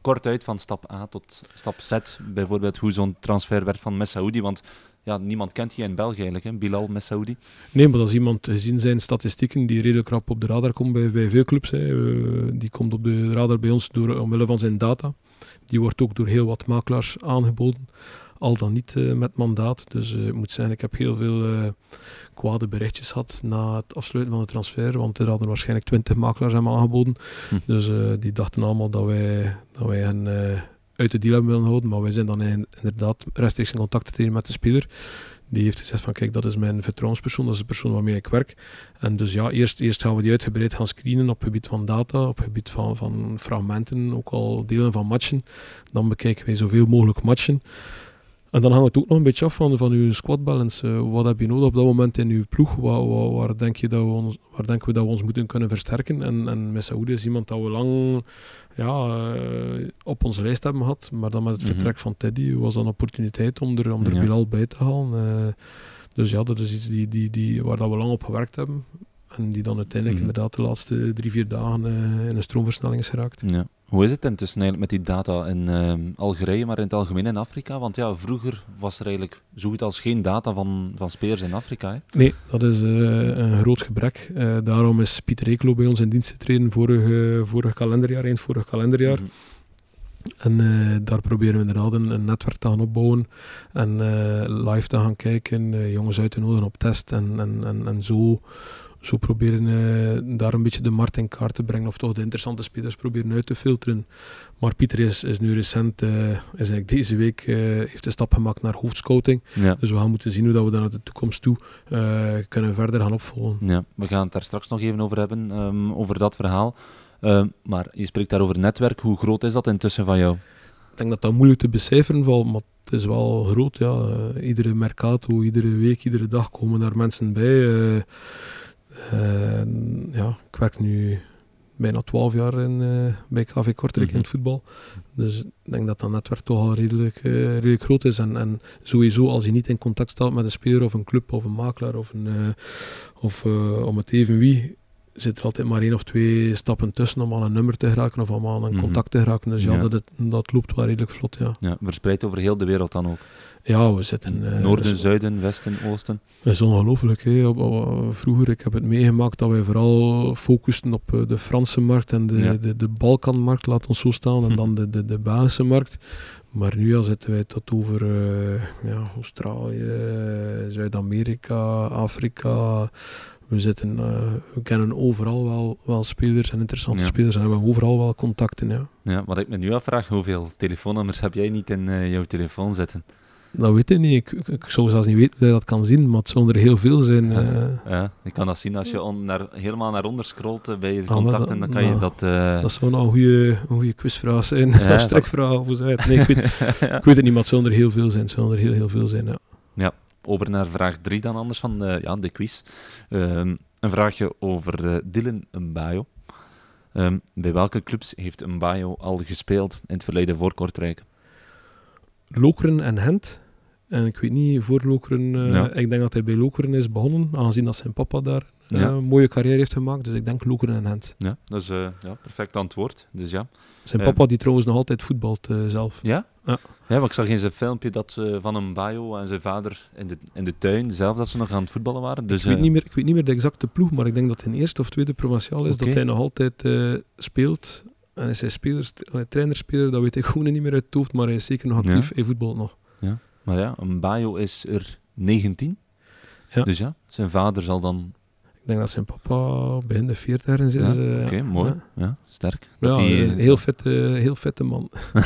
kort uit van stap A tot stap Z, bijvoorbeeld hoe zo'n transfer werd van Messaoudi, want ja, niemand kent je in België eigenlijk, hè? Bilal Messaoudi. Nee, maar dat is iemand, gezien zijn statistieken, die redelijk rap op de radar komt bij, bij veel clubs. Hè. Uh, die komt op de radar bij ons door, omwille van zijn data. Die wordt ook door heel wat makelaars aangeboden. Al dan niet uh, met mandaat. Dus uh, ik moet zeggen, ik heb heel veel kwade berichtjes gehad na het afsluiten van de transfer. Want er hadden waarschijnlijk twintig makelaars hem aangeboden. Hm. Dus die dachten allemaal dat wij, dat wij hen uit de deal hebben willen houden. Maar wij zijn dan inderdaad rechtstreeks in contact te treden met de speler. Die heeft gezegd van kijk, dat is mijn vertrouwenspersoon, dat is de persoon waarmee ik werk. En dus ja, eerst, eerst gaan we die uitgebreid gaan screenen op gebied van data, op gebied van, van fragmenten, ook al delen van matchen. Dan bekijken wij zoveel mogelijk matchen. En dan hangt het ook nog een beetje af van, van uw squad balance. Uh, wat heb je nodig op dat moment in uw ploeg? Waar, waar, waar, denk je dat we ons, waar denken we dat we ons moeten kunnen versterken? En, en Messaoudi is iemand dat we lang ja, uh, op onze lijst hebben gehad. Maar dan met het mm -hmm. vertrek van Teddy was dat een opportuniteit om er, om er ja. Bilal bij te halen. Uh, dus ja, dat is iets die, die, die, waar dat we lang op gewerkt hebben. En die dan uiteindelijk mm -hmm. inderdaad de laatste drie, vier dagen in een stroomversnelling is geraakt. Ja. Hoe is het intussen eigenlijk met die data in uh, Algerije, maar in het algemeen in Afrika? Want ja, vroeger was er eigenlijk zo goed als geen data van, van spelers in Afrika. Hè? Nee, dat is uh, een groot gebrek. Uh, daarom is Pieter Eeklo bij ons in dienst getreden vorig, vorig kalenderjaar, eind vorig kalenderjaar. Mm -hmm. En daar proberen we inderdaad een, een, netwerk te gaan opbouwen en live te gaan kijken, jongens uit te nodigen op test en, en, en, en zo zo proberen uh, daar een beetje de markt in kaart te brengen of toch de interessante spelers proberen uit te filteren. Maar Pieter is, is nu recent, uh, is eigenlijk deze week, uh, heeft een stap gemaakt naar hoofdscouting. Ja. Dus we gaan moeten zien hoe dat we daar naar de toekomst toe kunnen verder gaan opvolgen. Ja, we gaan het daar straks nog even over hebben, um, over dat verhaal. Uh, maar je spreekt daar over netwerk. Hoe groot is dat intussen van jou? Ik denk dat dat moeilijk te becijferen valt, maar het is wel groot. Ja. Iedere mercato, iedere week, iedere dag komen daar mensen bij. Uh, ja, ik werk nu bijna 12 jaar in, uh, bij KV Kortrijk mm -hmm. in het voetbal. Dus ik denk dat dat netwerk toch al redelijk, uh, redelijk groot is. En, en sowieso, als je niet in contact staat met een speler of een club of een makelaar of, een, of om het even wie, zit er altijd maar één of twee stappen tussen om aan een nummer te geraken of om aan een Mhm. contact te geraken. Dus ja, Ja. Dat, het- dat loopt wel redelijk vlot, ja. Ja, verspreid over heel de wereld dan ook. Ja, we zitten... eh, Noorden, zuiden, westen, oosten. Dat is ongelooflijk. Vroeger, ik heb het meegemaakt dat wij vooral focusten op eh, de Franse markt en de, Ja. de, de Balkanmarkt, laat ons zo staan, en dan de, de, de Belgische markt. Maar nu ja, zitten wij tot over eh, ja, Australië, Zuid-Amerika, Afrika. We, zitten, eh, we kennen overal wel, wel spelers en interessante Ja. spelers en hebben overal wel contacten. Ja. Ja, wat ik me nu afvraag, hoeveel telefoonnummers heb jij niet in eh, jouw telefoon zitten? Dat weet ik niet. Ik, ik, ik zou zelfs niet weten hoe je dat kan zien, maar het zullen er heel veel zijn. Ja. eh. Ja, je kan dat zien als je on- naar, helemaal naar onder scrolt bij je maar contacten, dat- dan kan je maar dat... Dat zou nou een goede, quizvraag zijn. Ja, Ja, dat- strikvraag of het? Nee, ik weet, ik weet het niet, maar het zullen er heel veel zijn. Het zullen er heel, heel veel zijn, ja. Over naar vraag 3 dan anders van eh, ja, de quiz. Ehm, een vraagje over eh, Dylan Mbayo. Ehm, bij welke clubs heeft Mbayo al gespeeld in het verleden voor Kortrijk? Lokeren en Gent. En ik weet niet, voor Lokeren... eh, Ja. Ik denk dat hij bij Lokeren is begonnen, aangezien dat zijn papa daar Ja. een mooie carrière heeft gemaakt. Dus ik denk Lokeren en Gent. Ja, dat is ja, perfect antwoord. Dus ja. Zijn papa die trouwens nog altijd voetbalt zelf. Ja? Ja. Ja, maar ik zag in zijn filmpje dat eh, van Mbayo en zijn vader in de, in de tuin zelf dat ze nog aan het voetballen waren. Dus, ik, weet eh, niet meer, ik weet niet meer de exacte ploeg, maar ik denk dat hij in eerste of tweede provinciaal is, dat hij nog altijd eh, speelt. En is hij speler, eh, trainerspeler, dat weet ik gewoon niet meer uit het hoofd, maar hij is zeker nog actief. Hij voetbalt nog. Maar ja, Mbayo is er 19. Ja. Dus ja, zijn vader zal dan... Ik denk dat zijn papa begin de 40 ergens is. Ja, eh, Oké, mooi. ja. Ja. sterk. Ja, Dat die, eh, eh, heel, vette, heel vette man.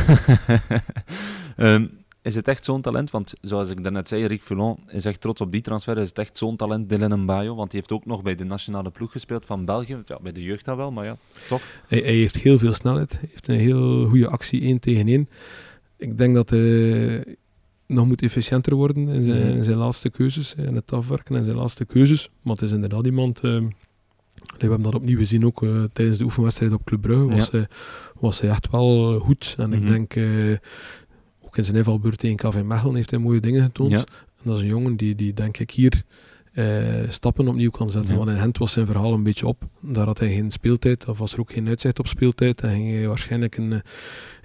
Ehm, is het echt zo'n talent? Want zoals ik daarnet zei, Rick Foulon is echt trots op die transfer. Is het echt zo'n talent, Dylan Mbayo? Want hij heeft ook nog bij de nationale ploeg gespeeld van België. Ja, bij de jeugd dat wel, maar ja, toch. Hij, hij heeft heel veel snelheid. Hij heeft een heel goede actie 1 tegen 1. Ik denk dat hij nog moet efficiënter worden in zijn, Mhm. in zijn laatste keuzes. In het afwerken en zijn laatste keuzes. Maar het is inderdaad iemand... eh, we hebben dat opnieuw gezien ook eh, tijdens de oefenwedstrijd op Club Brugge. Was, hij, was hij echt wel eh, goed. En Mhm. ik denk... eh, ook in zijn invalbeurt tegen KV Mechelen heeft hij mooie dingen getoond. Ja. En dat is een jongen die, die denk ik hier eh, stappen opnieuw kan zetten. Ja. Want in Gent was zijn verhaal een beetje op. Daar had hij geen speeltijd, of was er ook geen uitzicht op speeltijd. En ging hij waarschijnlijk een, eh,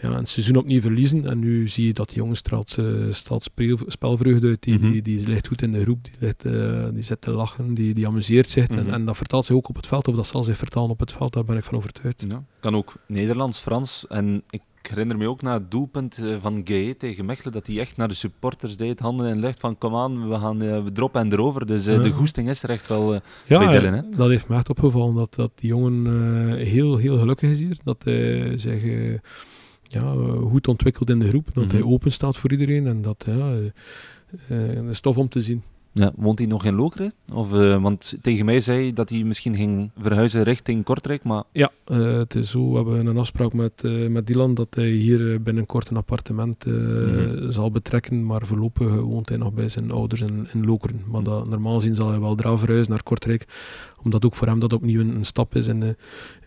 ja, een seizoen opnieuw verliezen. En nu zie je dat die jongen straalt, eh, straalt spelvreugde uit. Die, Mhm. die, die ligt goed in de groep, die, ligt, eh, die zit te lachen, die, die amuseert zich. Mhm. en, en dat vertaalt zich ook op het veld, of dat zal zich vertalen op het veld, daar ben ik van overtuigd. Ja. Kan ook Nederlands, Frans. En ik herinner me ook na het doelpunt eh, van Gaye tegen Mechelen, dat hij echt naar de supporters deed, handen in de lucht van kom aan, we gaan eh, we droppen en erover. Dus eh, Ja. de goesting is er echt wel... Ja, bij Dylan, hè? dat heeft me echt opgevallen dat, dat die jongen heel, heel gelukkig is hier. Dat hij zich ja, goed ontwikkelt in de groep. Dat Mhm. hij open staat voor iedereen. En dat ja, dat is tof om te zien. Ja, woont hij nog in Lokeren? Of, eh, want tegen mij zei hij dat hij misschien ging verhuizen richting Kortrijk, maar Ja, eh, het is zo. We hebben een afspraak met, eh, met Dylan dat hij hier binnenkort een appartement Mhm. zal betrekken. Maar voorlopig woont hij nog bij zijn ouders in, in Lokeren. Maar dat, normaal gezien zal hij wel draaf verhuizen naar Kortrijk. Omdat ook voor hem dat opnieuw een, een stap is in,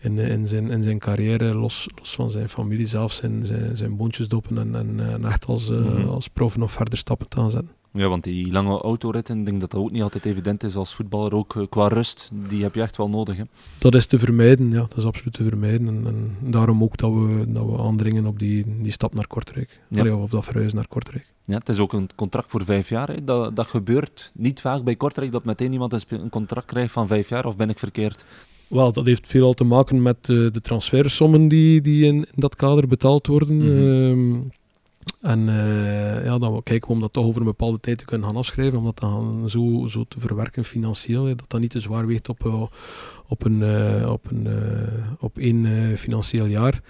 in, in, zijn, in zijn carrière. Los, los van zijn familie zelf, zijn, zijn, zijn boontjes doppen. En, en, en echt als, Mhm. als prof nog verder stappen te aanzetten. Ja, want die lange autoritten, ik denk dat dat ook niet altijd evident is als voetballer, ook eh, qua rust, die heb je echt wel nodig. Hè? Dat is te vermijden, ja. Dat is absoluut te vermijden. En, en daarom ook dat we, dat we aandringen op die, die stap naar Kortrijk. Ja. Allee, of dat verhuizen naar Kortrijk. Ja, het is ook een contract voor vijf jaar. Hè. Dat, dat gebeurt niet vaak bij Kortrijk, dat meteen iemand een, contract krijgt van vijf jaar, of ben ik verkeerd? Wel, dat heeft veelal te maken met eh, de transfersommen die, die in, in dat kader betaald worden. Ehm, en eh, ja, dan kijken we om dat toch over een bepaalde tijd te kunnen gaan afschrijven, om dat dan zo, zo te verwerken financieel, dat dat niet te zwaar weegt op, eh, op, een, eh, op, een, op één financieel jaar.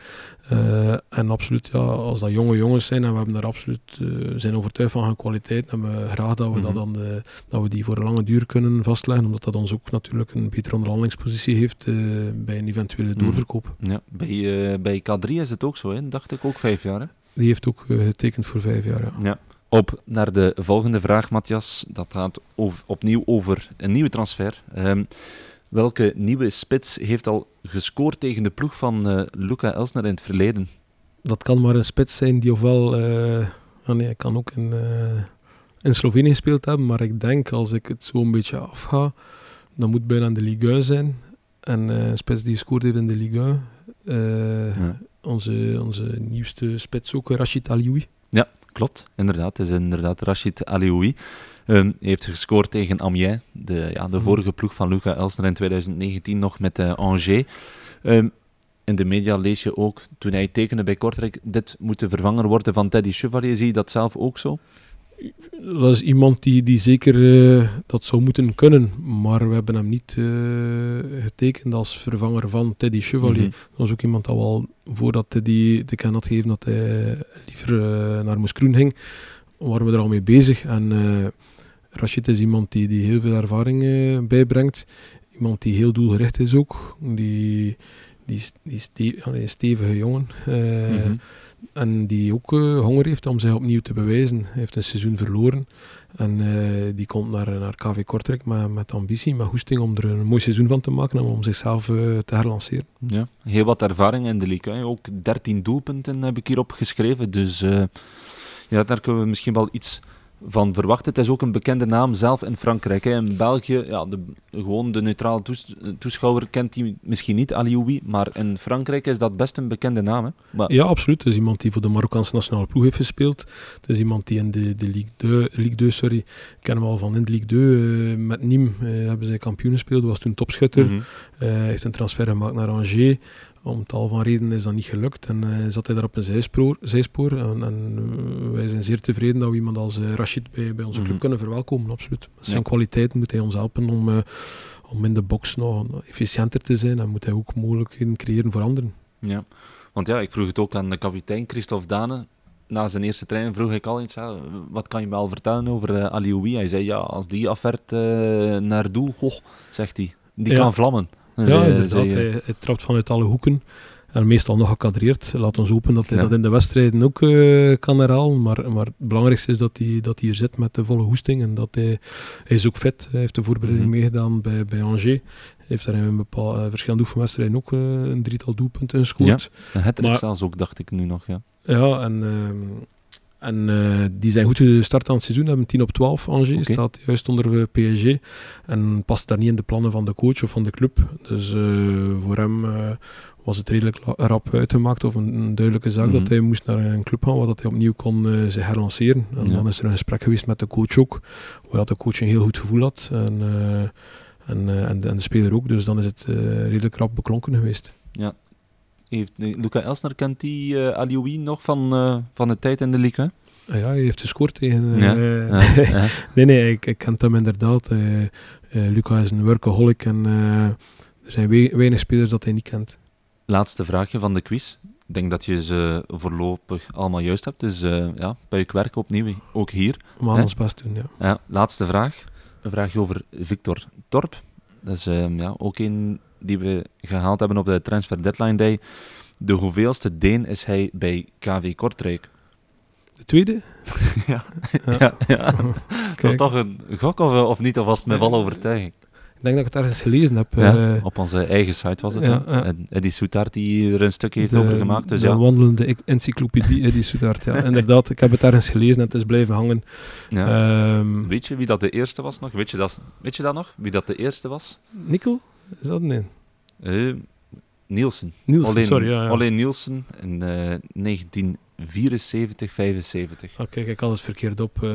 En absoluut, ja, als dat jonge jongens zijn en we hebben daar absoluut, zijn overtuigd van hun kwaliteit, en we graag dat we, dat, Mhm. dan, dat we die voor een lange duur kunnen vastleggen, omdat dat ons ook natuurlijk een betere onderhandelingspositie heeft bij een eventuele Mhm. doorverkoop. Ja, bij, bij K3 is het ook zo, hè? dacht ik ook vijf jaar. Hè? Die heeft ook eh, getekend voor vijf jaar. Ja. Ja. Op naar de volgende vraag, Matthias. Dat gaat over, opnieuw over een nieuwe transfer. Ehm, welke nieuwe spits heeft al gescoord tegen de ploeg van eh, Luca Elsner in het verleden? Dat kan maar een spits zijn die ofwel... eh ah nee, hij kan ook in, eh, in Slovenië gespeeld hebben, maar ik denk als ik het zo een beetje afga, dan moet het bijna in de Ligue 1 zijn. En een spits die gescoord heeft in de Liga. Eh, Ja. onze, onze nieuwste spits ook, Rashid Alioui. Klopt, inderdaad. Het is inderdaad Rachid Alioui. Ehm, hij heeft gescoord tegen Amiens, de, ja, de Mhm. vorige ploeg van Luca Elsner in 2019 nog met eh, Angers. Ehm, in de media lees je ook, toen hij tekende bij Kortrijk, dit moet de vervanger worden van Teddy Chevalier. Zie je dat zelf ook zo? Dat is iemand die, die zeker eh, dat zou moeten kunnen. Maar we hebben hem niet eh, getekend als vervanger van Teddy Chevalier. Mhm. Dat was ook iemand dat wel, voordat Teddy de ken had gegeven dat hij liever eh, naar Moeskroen ging, waren we er al mee bezig. En Rashid is iemand die, die heel veel ervaring bijbrengt. Iemand die heel doelgericht is ook. Die, die, die stevige jongen. Mhm. En die ook eh, honger heeft om zich opnieuw te bewijzen. Hij heeft een seizoen verloren. En eh, die komt naar, naar KV Kortrijk met, met ambitie, met goesting om er een mooi seizoen van te maken en om zichzelf eh, te herlanceren. Ja, heel wat ervaring in de league. Ook 13 doelpunten heb ik hier opgeschreven. Dus ja, daar kunnen we misschien wel iets van verwachten. Het is ook een bekende naam zelf in Frankrijk. Hè. In België, ja, de, gewoon de neutrale toes- toeschouwer kent die misschien niet, Alioui. Maar in Frankrijk is dat best een bekende naam. Hè. Maar, Ja, absoluut. Het is iemand die voor de Marokkaanse nationale ploeg heeft gespeeld. Het is iemand die in de, de Ligue 2, Ligue 2 sorry, ik ken hem al van in de Ligue 2, eh, met Nîmes eh, hebben zij kampioen gespeeld, was toen topschutter. Hij heeft een transfer gemaakt naar Angers. Om tal van redenen is dat niet gelukt en eh, zat hij daar op een zijspoor. zijspoor. En, en eh, wij zijn zeer tevreden dat we iemand als eh, Rashid bij, bij onze club Mhm. kunnen verwelkomen, absoluut. Met zijn Ja. kwaliteiten moet hij ons helpen om, om in de box nog efficiënter te zijn en moet hij ook mogelijkheden creëren voor anderen. Ja, want ja, ik vroeg het ook aan de kapitein Christophe Dane. Na zijn eerste training vroeg ik al eens, ja, wat kan je me al vertellen over Alioui? Hij zei, ja, als die afvert naar doel, zegt hij, die Ja. kan vlammen. Ja, inderdaad. hij, hij trapt vanuit alle hoeken. En meestal nog gecadreerd. Laat ons hopen dat hij Ja. dat in de wedstrijden ook eh, kan herhalen. Maar, maar het belangrijkste is dat hij, dat hij hier zit met de volle hoesting. En dat hij, hij is ook fit. Hij heeft de voorbereiding Mhm. meegedaan bij, bij Angers. Hij heeft daar in een bepaal, eh, verschillende oefenwedstrijden ook eh, een drietal doelpunten gescoord. een hat Maar- zelfs ook, dacht ik nu nog, ja. Ja, en, ehm, en eh, die zijn goed gestart aan het seizoen. Hebben 10 op 12 Angers. Oké. Staat juist onder eh, PSG. En past daar niet in de plannen van de coach of van de club. Dus eh, voor hem was het redelijk rap uitgemaakt. Of een, een duidelijke zaak Mhm. dat hij moest naar een club gaan waar dat hij opnieuw kon eh, zich herlanceren. En Ja. dan is er een gesprek geweest met de coach ook. Waar dat de coach een heel goed gevoel had. En, en, en, de, en de speler ook. Dus dan is het redelijk rap beklonken geweest. Heeft, Luca Elsner kent die eh Alioui nog van, eh, van de tijd in de league, hè? Ah ja, hij heeft gescoord tegen... Ja, eh, Ja, ja. Nee, nee, ik, ik ken hem inderdaad. Luca is een workaholic en er zijn wei- weinig spelers dat hij niet kent. Laatste vraagje van de quiz. Ik denk dat je ze voorlopig allemaal juist hebt. Dus ja, werk opnieuw, ook hier. We gaan ons best doen, ja. Ja, laatste vraag. Een vraagje over Victor Torp. Dat is ehm, ja, ook een die we gehaald hebben op de Transfer Deadline Day. De hoeveelste Deen is hij bij KV Kortrijk? De tweede? ja. Ja. ja, ja. Dat was toch een gok of, of niet? Of was het met volle overtuiging? Ik denk dat ik het ergens gelezen heb. Ja, eh, op onze eigen site was het. ja. En Eddie Soetart die er een stukje heeft de- over gemaakt. Dus de ja, wandelende ec- encyclopedie Eddie Soetart. Ja, inderdaad, ik heb het ergens gelezen en het is blijven hangen. Ehm Weet je wie dat de eerste was nog? Weet je dat, weet je dat nog? Wie dat de eerste was? Nikkel? Is dat nee? Eh, Nielsen. Nielsen, Alleen, sorry. Ja, ja. alleen Nielsen in eh 1974, 75. Ah, kijk, ik had het verkeerd op. eh,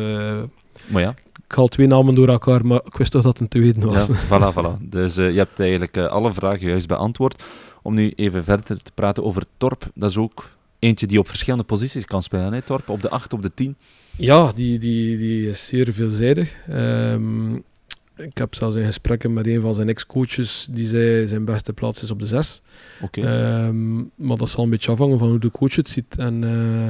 Maar ja, ik haal twee namen door elkaar, maar ik wist toch dat het een tweede was. ja voilà, voilà. Dus eh, je hebt eigenlijk eh, alle vragen juist beantwoord. Om nu even verder te praten over Torp. Dat is ook eentje die op verschillende posities kan spelen. Hè, Torp op de 8, op de 10. Ja, die, die, die is zeer veelzijdig. Ehm, ik heb zelfs in gesprekken met een van zijn ex-coaches die zei zijn beste plaats is op de 6. Oké. Ehm, maar dat zal een beetje afhangen van hoe de coach het ziet en, eh,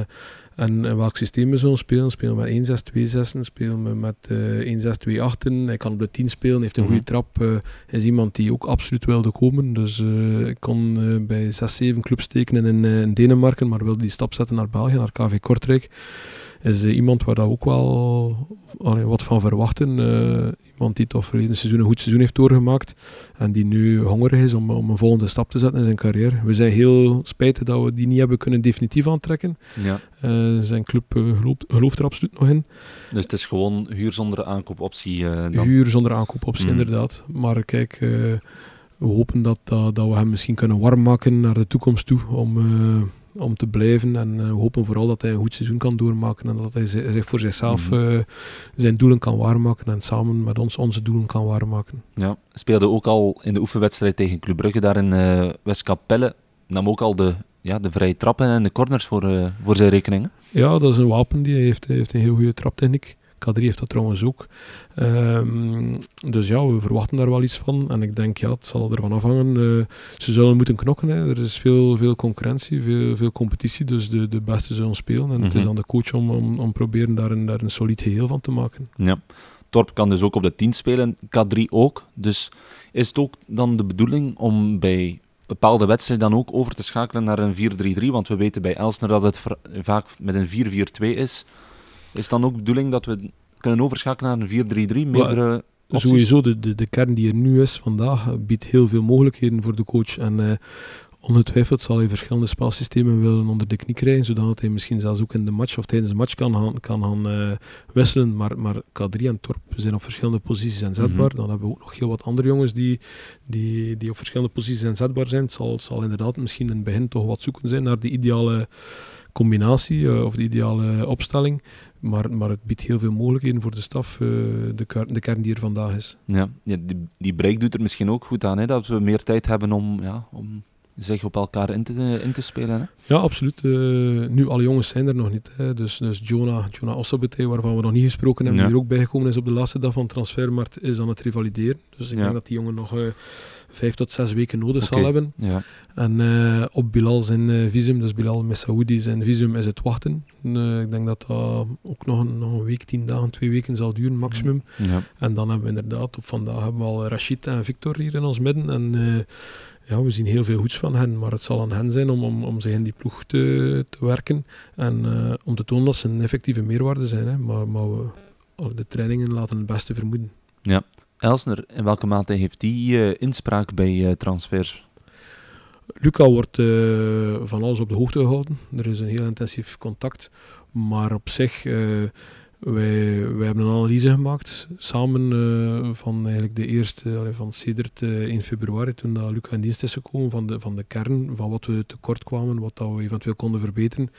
en, welk systeem we zullen spelen. Spelen we met 1 6 2 6 spelen we met eh 1 6 2 8 Hij kan op de 10 spelen, heeft een Mhm. goede trap. eh, is iemand die ook absoluut wilde komen. Dus eh, ik kon bij 6, 7 clubs tekenen in, in Denemarken, maar wilde die stap zetten naar België, naar KV Kortrijk. Is eh, iemand waar dat ook wel allee, wat van verwachten. Eh, iemand die toch verleden seizoen een goed seizoen heeft doorgemaakt. En die nu hongerig is om, om een volgende stap te zetten in zijn carrière. We zijn heel spijtig dat we die niet hebben kunnen definitief aantrekken. ja. Eh, zijn club gelooft, gelooft er absoluut nog in. Dus het is gewoon huur zonder aankoopoptie. dan. Huur zonder aankoopoptie, Mhm. inderdaad. Maar kijk, we hopen dat, dat, dat we hem misschien kunnen warm maken naar de toekomst toe om, uh, om te blijven. En uh, we hopen vooral dat hij een goed seizoen kan doormaken en dat hij zich voor zichzelf mm -hmm. uh, zijn doelen kan waarmaken en samen met ons onze doelen kan waarmaken. Ja, speelde ook al in de oefenwedstrijd tegen Club Brugge daar in uh, Westkapelle. Nam ook al de, ja, de vrije trappen en de corners voor, voor zijn rekening. Ja, dat is een wapen. Die heeft, heeft een heel goede traptechniek. K3 heeft dat trouwens ook. Um, dus ja, we verwachten daar wel iets van. En ik denk, ja, het zal ervan afhangen. Uh, ze zullen moeten knokken. Hè. Er is veel, veel concurrentie, veel, veel competitie. Dus de, de beste zullen spelen. En mm -hmm. het is aan de coach om, om, om proberen daar een, daar een solid geheel van te maken. Ja. Torp kan dus ook op de 10 spelen, K3 ook. Dus is het ook dan de bedoeling om bij bepaalde wedstrijden dan ook over te schakelen naar een 4-3-3? Want we weten bij Elsner dat het vaak met een 4-4-2 is. Is dan ook de bedoeling dat we kunnen overschakelen naar een 4-3-3? Meerdere opties? Sowieso, de, de, de kern die er nu is vandaag biedt heel veel mogelijkheden voor de coach. En uh, ongetwijfeld zal hij verschillende spelsystemen willen onder de knie krijgen, zodat hij misschien zelfs ook in de match of tijdens de match kan gaan, kan gaan uh, wisselen. Maar, maar K3 en Torp zijn op verschillende posities inzetbaar. Mm -hmm. Dan hebben we ook nog heel wat andere jongens die, die, die op verschillende posities inzetbaar zijn. Het zal, het zal inderdaad misschien in het begin toch wat zoeken zijn naar de ideale combinatie uh, of de ideale opstelling. Maar, maar het biedt heel veel mogelijkheden voor de staf, uh, de, de, kern die er vandaag is. Ja, ja die, die break doet er misschien ook goed aan, hè, dat we meer tijd hebben om, ja, om zich op elkaar in te, in te spelen. Hè? Ja, absoluut. Uh, nu, alle jongens zijn er nog niet. Hè. Dus, dus Jonah, Jonah Ossabete, waarvan we nog niet gesproken hebben, ja. die er ook bijgekomen is op de laatste dag van de transfermarkt, is aan het revalideren. Dus ik ja. denk dat die jongen nog uh, vijf tot zes weken nodig okay. zal hebben. Ja. En uh, op Bilal zijn visum, dus Bilal Messaoudi zijn visum, is het wachten. ik denk dat dat ook nog een, nog een week, tien dagen, twee weken zal duren, maximum. Ja. En dan hebben we inderdaad, op vandaag hebben we al Rashid en Victor hier in ons midden. En ja, we zien heel veel goeds van hen, maar het zal aan hen zijn om, om, om zich in die ploeg te, te werken en om te tonen dat ze een effectieve meerwaarde zijn. Hè. Maar, maar we, de trainingen laten het beste vermoeden. Ja. Elsner, in welke mate heeft die uh, inspraak bij uh, transfers? Luca wordt van alles op de hoogte gehouden. Er is een heel intensief contact, maar op zich wij, hebben een analyse gemaakt samen uh, van eigenlijk de eerste, van Sedert uh, in februari, toen dat Luca in dienst is gekomen, van de, van de kern, van wat we tekort kwamen, wat dat we eventueel konden verbeteren.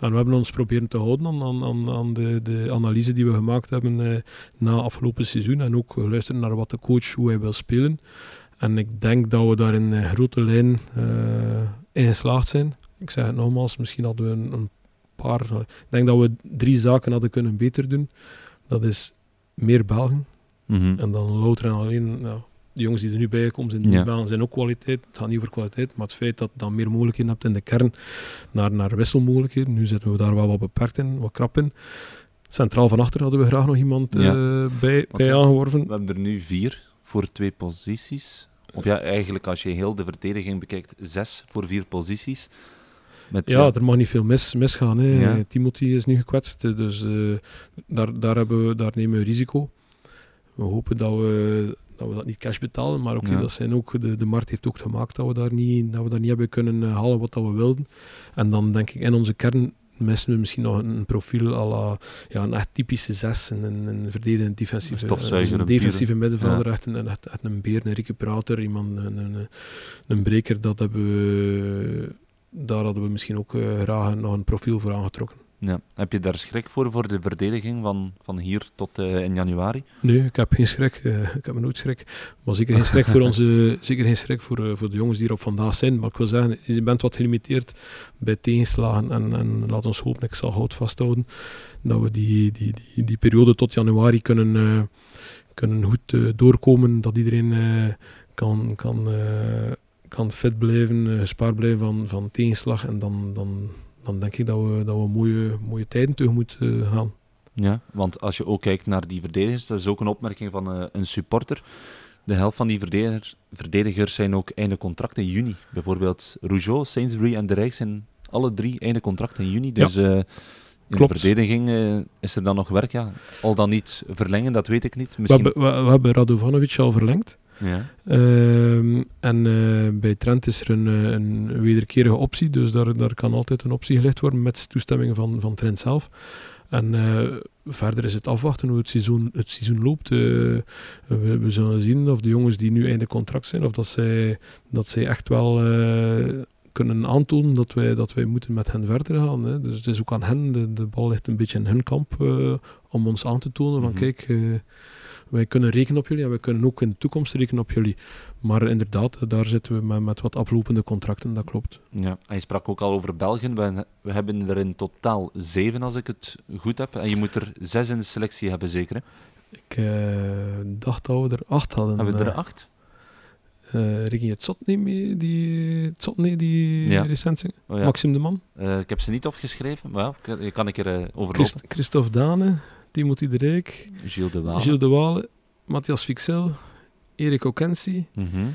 En we hebben ons proberen te houden aan, aan, aan de, de analyse die we gemaakt hebben uh, na afgelopen seizoen en ook luisteren naar wat de coach, hoe hij wil spelen. En ik denk dat we daar in grote lijn in geslaagd zijn. Ik zeg het nogmaals, misschien hadden we een, een Ik denk dat we drie zaken hadden kunnen beter doen. Dat is meer Belgen. Mm -hmm. En dan louter en alleen, ja, de jongens die er nu bij komen, zijn, ja. Belgen, zijn ook kwaliteit. Het gaat niet over kwaliteit, maar het feit dat je dan meer mogelijkheden hebt in de kern naar, naar wisselmogelijkheden. Nu zitten we daar wel wat beperkt in, wat krap in. Centraal van achter hadden we graag nog iemand ja. uh, bij, bij we, aangeworven. We hebben er nu vier voor twee posities. Of ja, eigenlijk als je heel de verdediging bekijkt, zes voor vier posities. Met, ja, ja, er mag niet veel mis, misgaan. Hè. Ja. Timothy is nu gekwetst, dus uh, daar, daar, hebben we, daar nemen we risico. We hopen dat we dat, we dat niet cash betalen, maar oké, okay, ja. dat zijn ook, de, de markt heeft ook gemaakt dat we daar niet, dat we daar niet hebben kunnen uh, halen wat dat we wilden. En dan denk ik in onze kern missen we misschien nog een, profiel à la, ja, een echt typische zes, een, een, verdedigende defensieve, een defensieve middenvelder, ja. echt, een, echt, echt een beer, een recuperator, iemand, een, een, een breker, dat hebben we daar hadden we misschien ook uh, graag nog een profiel voor aangetrokken. Ja. Heb je daar schrik voor, voor de verdediging van, van hier tot uh, in januari? Nee, ik heb geen schrik. Uh, ik heb nooit schrik. Maar zeker geen schrik voor, onze, zeker geen schrik voor, voor de jongens die er op vandaag zijn. Maar ik wil zeggen, je bent wat gelimiteerd bij tegenslagen. En, en laat ons hopen, ik zal hout vasthouden, dat we die, die, die, die periode tot januari kunnen, kunnen goed doorkomen. Dat iedereen kan... kan kan fit blijven, gespaard blijven van, van tegenslag. En dan, dan, dan denk ik dat we, dat we mooie, mooie tijden tegemoet uh, gaan. Ja, want als je ook kijkt naar die verdedigers, dat is ook een opmerking van uh, een supporter. De helft van die verdedigers, verdedigers zijn ook einde contract in juni. Bijvoorbeeld Rougeau, Sainsbury en De Rijk zijn alle drie einde contract in juni. Dus ja. uh, in Klopt. de verdediging uh, is er dan nog werk. Ja. Al dan niet verlengen, dat weet ik niet. Misschien... We, hebben, we hebben Radovanovic al verlengd. Ja. Uh, en uh, bij Trent is er een, een wederkerige optie, dus daar, daar kan altijd een optie gelegd worden met toestemming van, van Trent zelf. En uh, verder is het afwachten hoe het seizoen, het seizoen loopt. We, we, zullen zien of de jongens die nu einde contract zijn, of dat zij, dat zij echt wel kunnen aantonen dat wij, dat wij moeten met hen verder gaan. Hè. Dus het is ook aan hen, de, de bal ligt een beetje in hun kamp om ons aan te tonen van mm -hmm. kijk wij kunnen rekenen op jullie en wij kunnen ook in de toekomst rekenen op jullie. Maar inderdaad, daar zitten we met, met wat aflopende contracten, dat klopt. Ja, en je sprak ook al over België. We, we hebben er in totaal zeven, als ik het goed heb. En je moet er zes in de selectie hebben, zeker? Hè? Ik uh, dacht dat we er acht hadden. Hebben we er acht? Uh, Ricky niet mee, die, die ja. recensie. Oh, ja. Maxime de Man. Uh, ik heb ze niet opgeschreven, maar ja, je kan ik er uh, over Christ Christophe Dane, Timothy de Rijk, Gilles de Waal, Gilles de Matthias Fixel, Erik Okensi, mm -hmm.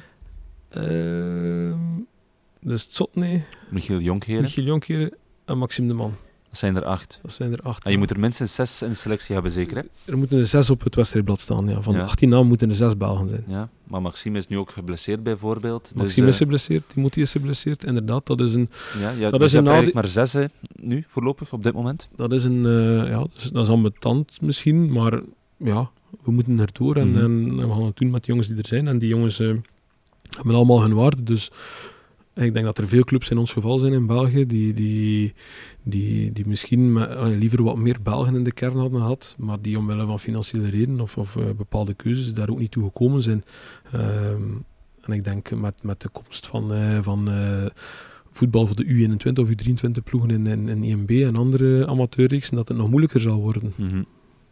uh, dus Tsotne, Michiel Jonkheren, Michiel Jonkheren en Maxime de Man. Dat zijn er acht. Dat zijn er acht. En je moet er minstens zes in de selectie hebben, zeker? Hè? Er moeten er zes op het wedstrijdblad staan. Ja. Van ja. 18 namen moeten er zes Belgen zijn. Ja, maar Maxime is nu ook geblesseerd bijvoorbeeld. Maxime dus, is geblesseerd, Timothy is geblesseerd. Inderdaad, dat is een. Ja, ja dat dus is je een eigenlijk maar zes hè, nu voorlopig op dit moment. Dat is een. Uh, ja, dus, dat is ambetant misschien, maar ja, we moeten erdoor en, mm -hmm. en, en, we gaan het doen met de jongens die er zijn. En die jongens uh, hebben allemaal hun waarde. Dus ik denk dat er veel clubs in ons geval zijn in België die, die, die, die misschien liever wat meer Belgen in de kern hadden gehad, maar die omwille van financiële redenen of, of uh, bepaalde keuzes daar ook niet toe gekomen zijn. Um, en ik denk met, met de komst van, uh, van uh, voetbal voor de U21 of U23 ploegen in, in, in EMB en andere amateurreeksen, dat het nog moeilijker zal worden. -hmm.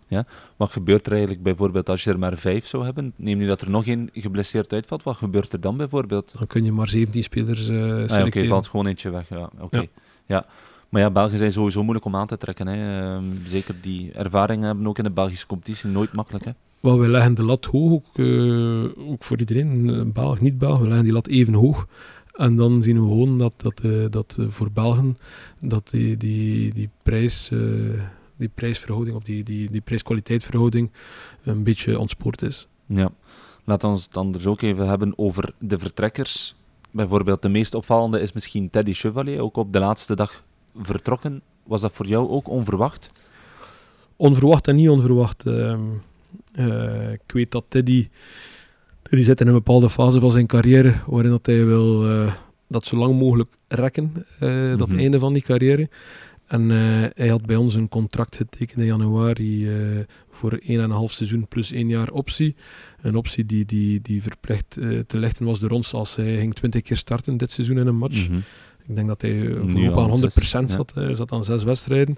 Ja? Wat gebeurt er eigenlijk bijvoorbeeld als je er maar vijf zou hebben? Neem nu dat er nog één geblesseerd uitvalt, wat gebeurt er dan bijvoorbeeld? Dan kun je maar 17 spelers uh, selecteren. Ah, Oké, okay, valt gewoon eentje weg. Ja, oké. Okay. Ja. Maar ja, Belgen zijn sowieso moeilijk om aan te trekken. Hè. Uh, zeker die ervaringen hebben ook in de Belgische competitie nooit makkelijk. Hè. Wel, we leggen de lat hoog, ook, uh, ook voor iedereen, Belg, niet Belg, we leggen die lat even hoog. En dan zien we gewoon dat, dat, uh, dat voor Belgen dat die, die, die prijs die prijsverhouding of die, die, die prijs-kwaliteitverhouding een beetje ontspoord is. Ja, laten we het dan dus ook even hebben over de vertrekkers. Bijvoorbeeld de meest opvallende is misschien Teddy Chevalier, ook op de laatste dag vertrokken. Was dat voor jou ook onverwacht? Onverwacht en niet onverwacht. Uh, uh, ik weet dat Teddy, Teddy zit in een bepaalde fase van zijn carrière waarin dat hij wil uh, dat zo lang mogelijk rekken, mm -hmm. dat mhm. einde van die carrière. En uh, hij had bij ons een contract getekend in januari uh, voor 1,5 seizoen plus 1 jaar optie. Een optie die, die, die verplicht uh, te lichten was door ons als hij ging 20 keer starten dit seizoen in een match. -hmm. Ik denk dat hij voorlopig aan 100% zat. Hij zat aan zes wedstrijden.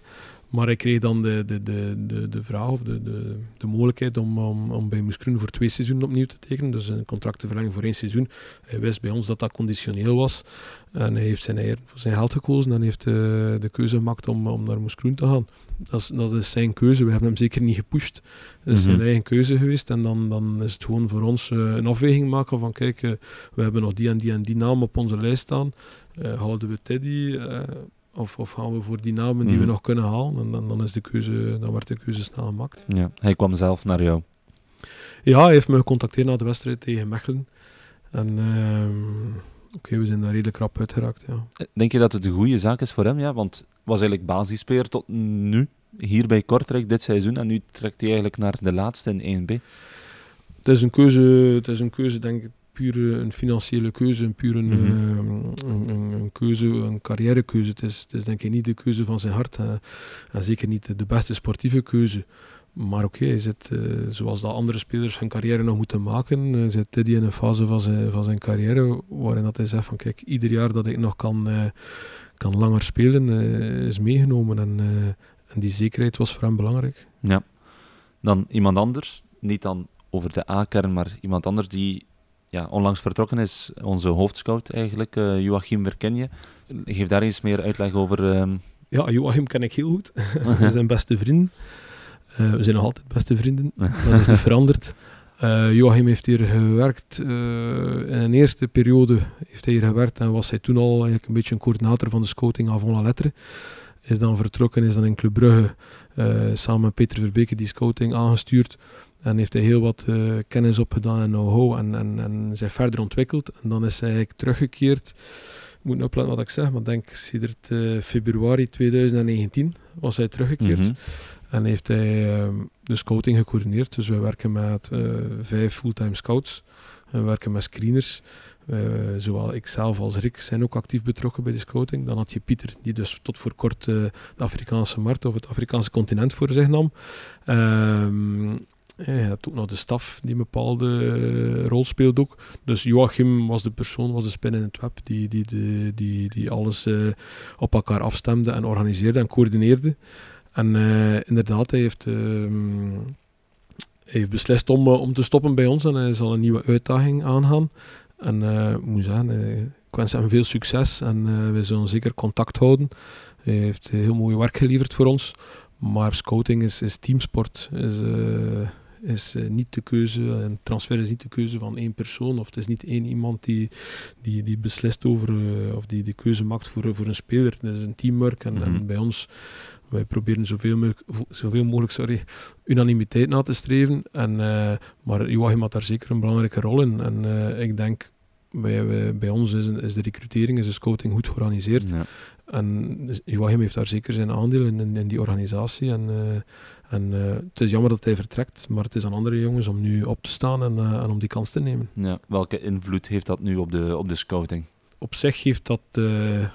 Maar hij kreeg dan de, de, de, de, de vraag of de, de, de mogelijkheid om, om, om bij Moeskroen voor twee seizoenen opnieuw te tekenen. Dus een contract te verlengen voor één seizoen. Hij wist bij ons dat dat conditioneel was. En hij heeft zijn, eier, voor zijn geld gekozen en heeft uh, de keuze gemaakt om, om naar Moeskroen te gaan. Dat is, dat is zijn keuze. We hebben hem zeker niet gepusht. Dat is mm -hmm. zijn eigen keuze geweest. En dan, dan is het gewoon voor ons uh, een afweging maken van kijk, we hebben nog die en die en die naam op onze lijst staan. Houden we Teddy of, of gaan we voor die namen die mm. we nog kunnen halen? En dan, dan, is de keuze, dan wordt de keuze snel gemaakt. Ja, hij kwam zelf naar jou. Ja, hij heeft me gecontacteerd na de wedstrijd tegen Mechelen. En uh, oké, okay, we zijn daar redelijk rap uitgeraakt. Ja. Eh, denk je dat het een goede zaak is voor hem? Ja, want was eigenlijk basisspeler tot nu, hier bij Kortrijk dit seizoen. En nu trekt hij eigenlijk naar de laatste in 1B. Het is een keuze, het is een keuze denk ik, puur een financiële keuze, een puur een, mm -hmm. een, een, een, keuze, een carrièrekeuze. Het is, het is denk ik niet de keuze van zijn hart hè. en zeker niet de, de beste sportieve keuze. Maar oké, okay, hij zit, uh, zoals dat andere spelers hun carrière nog moeten maken, uh, zit Teddy in een fase van zijn, van zijn carrière waarin dat hij zegt van kijk, ieder jaar dat ik nog kan, uh, kan langer spelen is meegenomen en, en die zekerheid was voor hem belangrijk. Ja, dan iemand anders, niet dan over de A-kern, maar iemand anders die ja, onlangs vertrokken is onze hoofdscout eigenlijk, uh, Joachim Verkenje. Geef daar eens meer uitleg over. Um... Ja, Joachim ken ik heel goed. we zijn beste vrienden. Uh, we zijn nog altijd beste vrienden. Dat is niet veranderd. Uh, Joachim heeft hier gewerkt. in een eerste periode heeft hij hier gewerkt en was hij toen al eigenlijk een beetje een coördinator van de scouting avant la lettre. Is dan vertrokken, is dan in Club Brugge samen met Peter Verbeke die scouting aangestuurd. En heeft hij heel wat uh, kennis opgedaan en know-how en, en, en zich verder ontwikkeld. En dan is hij eigenlijk teruggekeerd moet nu opletten wat ik zeg, maar ik denk sinds uh, februari 2019 was hij teruggekeerd. Mhm. En heeft hij ehm, de scouting gecoördineerd. Dus we werken met eh, vijf fulltime scouts. We werken met screeners. Uh, zowel ikzelf als Rick zijn ook actief betrokken bij de scouting. Dan had je Pieter, die dus tot voor kort uh, de Afrikaanse markt of het Afrikaanse continent voor zich nam. Ehm, je hebt ook nog de staf die een bepaalde rol speelt ook. Dus Joachim was de persoon, was de spin in het web die, die, die, die, alles uh, op elkaar afstemde en organiseerde en coördineerde. En uh, inderdaad, hij heeft, uh, hij heeft beslist om, om te stoppen bij ons en hij zal een nieuwe uitdaging aangaan. En ik moet zeggen, ik wens hem veel succes en wij zullen zeker contact houden. Hij heeft heel mooi werk geleverd voor ons. Maar scouting is, is teamsport. Is, is uh, niet de keuze, en transfer is niet de keuze van één persoon, of het is niet één iemand die, die, die beslist over, uh, of die de keuze maakt voor, voor een speler. Het is een teamwork en, mm -hmm. en bij ons, wij proberen zoveel mogelijk, zoveel mogelijk sorry, unanimiteit na te streven. En, uh, maar Joachim had daar zeker een belangrijke rol in. En ik denk, bij, ons is, is, de recrutering, is de scouting goed georganiseerd. Ja. En Joachim heeft daar zeker zijn aandeel in, in, in die organisatie. En, uh, en uh, het is jammer dat hij vertrekt, maar het is aan andere jongens om nu op te staan en, uh, en om die kans te nemen. Ja, welke invloed heeft dat nu op de, op de scouting? Op zich heeft dat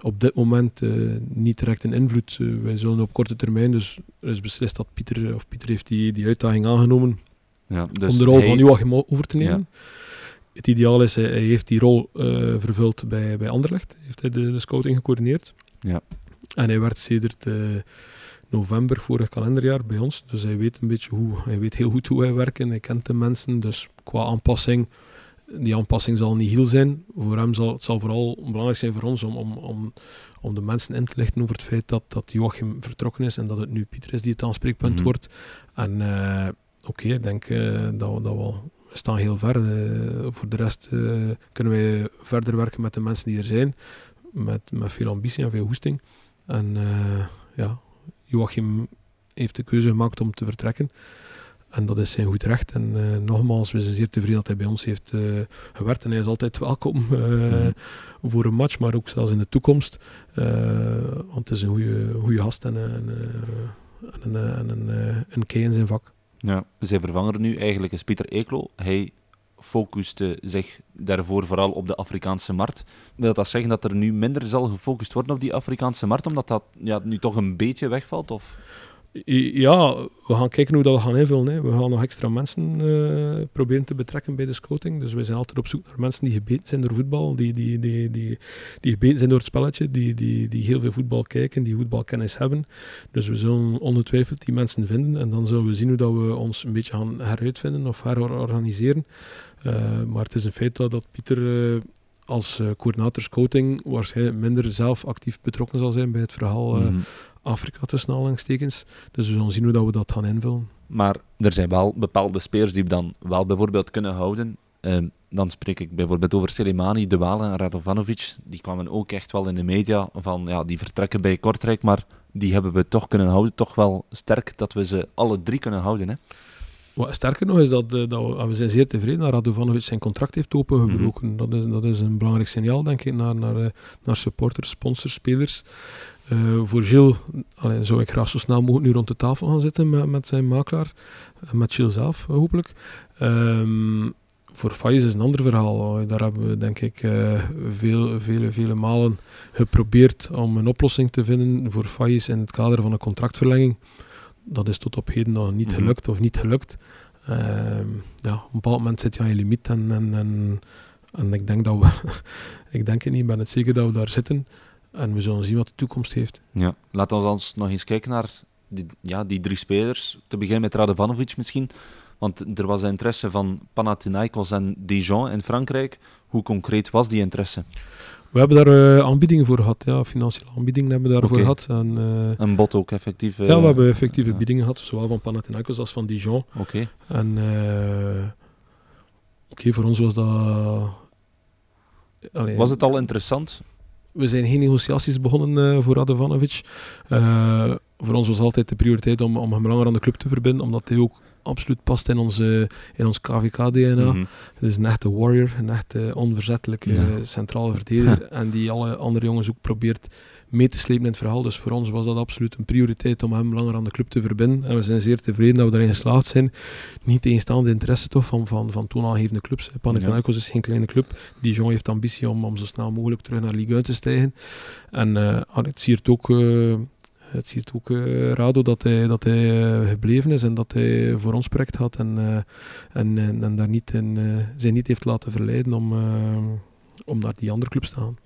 op dit moment niet direct een invloed. wij zullen op korte termijn, dus er is beslist dat Pieter, of Pieter heeft die, die uitdaging aangenomen ja, dus om de rol hij... van Joachim over te nemen. Ja. Het ideaal is, hij, hij heeft die rol vervuld bij, bij Anderlecht, heeft hij de, de scouting gecoördineerd. Ja. En hij werd sedert november vorig kalenderjaar bij ons. Dus hij weet een beetje hoe, hij weet heel goed hoe wij werken. Hij kent de mensen. Dus qua aanpassing, die aanpassing zal niet heel zijn. Voor hem zal het zal vooral belangrijk zijn voor ons om, om, om, om de mensen in te lichten over het feit dat, dat Joachim vertrokken is en dat het nu Pieter is die het aanspreekpunt Mhm. wordt. En uh, oké, ik denk uh, dat, we, dat we we staan heel ver. Uh, voor de rest uh, kunnen wij verder werken met de mensen die er zijn. Met, met veel ambitie en veel hoesting. En uh, ja, Joachim heeft de keuze gemaakt om te vertrekken. En dat is zijn goed recht. En uh, nogmaals, we zijn zeer tevreden dat hij bij ons heeft uh, gewerkt. En hij is altijd welkom mm. voor een match, maar ook zelfs in de toekomst. want het is een goede gast en, en, en, en een, een kei in zijn vak. Ja, zijn vervanger nu eigenlijk is Pieter Eeklo. Hij focuste zich daarvoor vooral op de Afrikaanse markt. Wil dat zeggen dat er nu minder zal gefocust worden op die Afrikaanse markt, omdat dat ja, nu toch een beetje wegvalt? Of? Ja, we gaan kijken hoe dat we gaan invullen. We gaan nog extra mensen uh, proberen te betrekken bij de scouting. Dus we zijn altijd op zoek naar mensen die gebeten zijn door voetbal, die, die, die, die, die gebeten zijn door het spelletje, die, die, die heel veel voetbal kijken, die voetbalkennis hebben. Dus we zullen ongetwijfeld die mensen vinden en dan zullen we zien hoe dat we ons een beetje gaan heruitvinden of herorganiseren. Uh, maar het is een feit dat, dat Pieter uh, als coördinator scouting waarschijnlijk minder zelf actief betrokken zal zijn bij het verhaal -hmm. Afrika tussen aanhalingstekens. Dus we zullen zien hoe dat we dat gaan invullen. Maar er zijn wel bepaalde spelers die we dan wel bijvoorbeeld kunnen houden. Uh, dan spreek ik bijvoorbeeld over Selimani, De Waal en Radovanovic. Die kwamen ook echt wel in de media van ja, die vertrekken bij Kortrijk, maar die hebben we toch kunnen houden. Toch wel sterk dat we ze alle drie kunnen houden. Hè? Wat sterker nog is dat, uh, dat we, we zijn zeer tevreden dat Radovanovic zijn contract heeft opengebroken. Mm -hmm. dat, is, dat is een belangrijk signaal, denk ik, naar, naar, uh, naar supporters, sponsors, spelers. Uh, voor Gilles allee, zou ik graag zo snel mogelijk nu rond de tafel gaan zitten met, met zijn makelaar. met Gilles zelf, hopelijk. Um, voor Faiz is een ander verhaal. Daar hebben we denk ik uh, veel, vele, vele malen geprobeerd om een oplossing te vinden voor Faiz in het kader van een contractverlenging. Dat is tot op heden nog niet Mhm. gelukt of niet gelukt. Uh, ja, op een bepaald moment zit je aan je limiet en, en, en, en ik denk dat we, ik denk het niet, ik ben het zeker dat we daar zitten. En we zullen zien wat de toekomst heeft. Ja, laten we ons nog eens kijken naar die, ja, die drie spelers. Te beginnen met Radovanovic misschien. Want er was interesse van Panathinaikos en Dijon in Frankrijk. Hoe concreet was die interesse? We hebben daar uh, aanbiedingen voor gehad, ja, financiële aanbiedingen hebben we daarvoor gehad. En, uh, Een bod ook effectief? eh, ja, we hebben effectieve biedingen gehad, zowel van Panathinaikos als van Dijon. Oké. En oké, voor ons was dat... Allee, Was het al interessant? We zijn geen negociaties begonnen uh, voor Radovanovic. Uh, voor ons was altijd de prioriteit om, om hem langer aan de club te verbinden, omdat hij ook absoluut past in, onze, in ons KVK-DNA. Mhm. Het is een echte warrior, een echte onverzettelijke Ja. centrale verdediger. en die alle andere jongens ook probeert mee te slepen in het verhaal. Dus voor ons was dat absoluut een prioriteit om hem langer aan de club te verbinden. En we zijn zeer tevreden dat we daarin geslaagd zijn. Niet tegenstaande interesse toch van, van, van toonaangevende clubs. Panathinaikos is geen kleine club. Dijon heeft ambitie om, om zo snel mogelijk terug naar Ligue 1 te stijgen. En eh, het siert ook... eh, het ziet ook eh, Rado dat hij, dat hij gebleven is en dat hij voor ons project had en, en, en, en daar niet in, zich niet heeft laten verleiden om, om naar die andere clubs te gaan.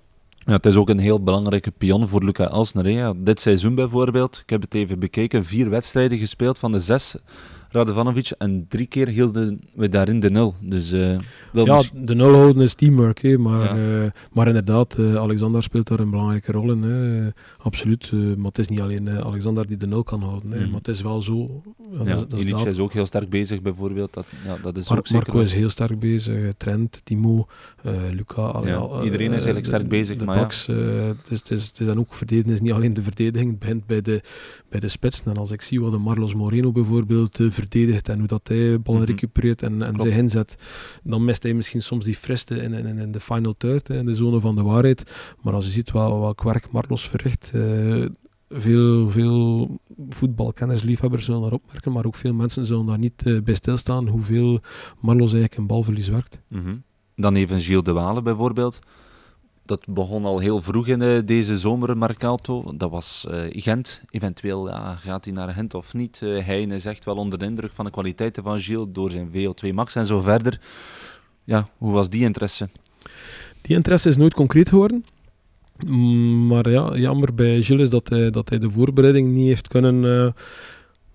Het is ook een heel belangrijke pion voor Luca Elsner. dit seizoen bijvoorbeeld, ik heb het even bekeken, vier wedstrijden gespeeld van de zes. Radovanovic en drie keer hielden we daarin de nul. Dus eh wil Ja, de nul houden is teamwork, maar, Ja. eh, maar inderdaad, eh, Alexander speelt daar een belangrijke rol in. Hè. Absoluut, maar het is niet alleen Alexander die de nul kan houden, hè, Mhm. maar het is wel zo. Ja, ja, dat is- dat ook heel sterk bezig bijvoorbeeld. Dat, ja, dat is Mar- ook zeker Marco wel- is heel sterk bezig, Trent, Timo, Luca. al- iedereen is eigenlijk de- sterk bezig, De maar backs, het, is, het, is, het is dan ook is niet alleen de verdediging, het begint bij de, bij de spitsen. En als ik zie wat de Marlos Moreno bijvoorbeeld verdedigt en hoe dat hij ballen Mhm. recupereert en, en zich inzet, dan mist hij misschien soms die friste in, in, in de final third, in de zone van de waarheid. Maar als je ziet wel, welk werk Marlos verricht, eh, veel, veel voetbalkenners, liefhebbers zullen daar opmerken, maar ook veel mensen zullen daar niet eh, bij stilstaan hoeveel Marlos eigenlijk in balverlies werkt. Mhm. Dan even Gilles de Walen bijvoorbeeld. Dat begon al heel vroeg in eh, deze zomer, Marcato. Dat was eh, Gent. Eventueel gaat hij naar Gent of niet. Eh Heijn is echt wel onder de indruk van de kwaliteiten van Gilles door zijn VO2 max en zo verder. Ja, hoe was die interesse? Die interesse is nooit concreet geworden. Mm, Maar ja, jammer bij Gilles is dat hij, dat hij de voorbereiding niet heeft kunnen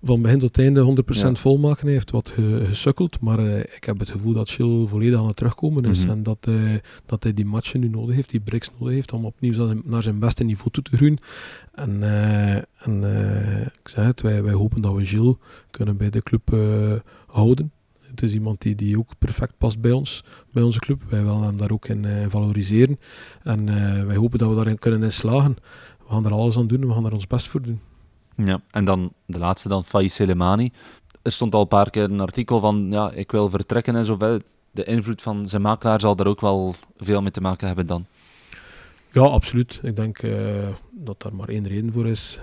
van begin tot einde 100% Ja. volmaken. Hij heeft wat ge- gesukkeld, maar eh, ik heb het gevoel dat Gilles volledig aan het terugkomen is. Mhm. En dat hij, dat hij die matchen nu nodig heeft, die breaks nodig heeft, om opnieuw naar zijn- beste niveau toe te groeien. En, eh, en eh, ik zeg het, wij, wij hopen dat we Gilles kunnen bij de club eh, houden. Het is iemand die, die ook perfect past bij ons, bij onze club. Wij willen hem daar ook in eh, valoriseren. En eh, wij hopen dat we daarin kunnen in slagen. We gaan er alles aan doen en we gaan er ons best voor doen. Ja. En dan de laatste dan, Faiz Selemani. Er stond al een paar keer een artikel van, ja, ik wil vertrekken en zo verder. De invloed van zijn makelaar zal daar ook wel veel mee te maken hebben dan. Ja, absoluut. Ik denk eh, dat daar maar één reden voor is.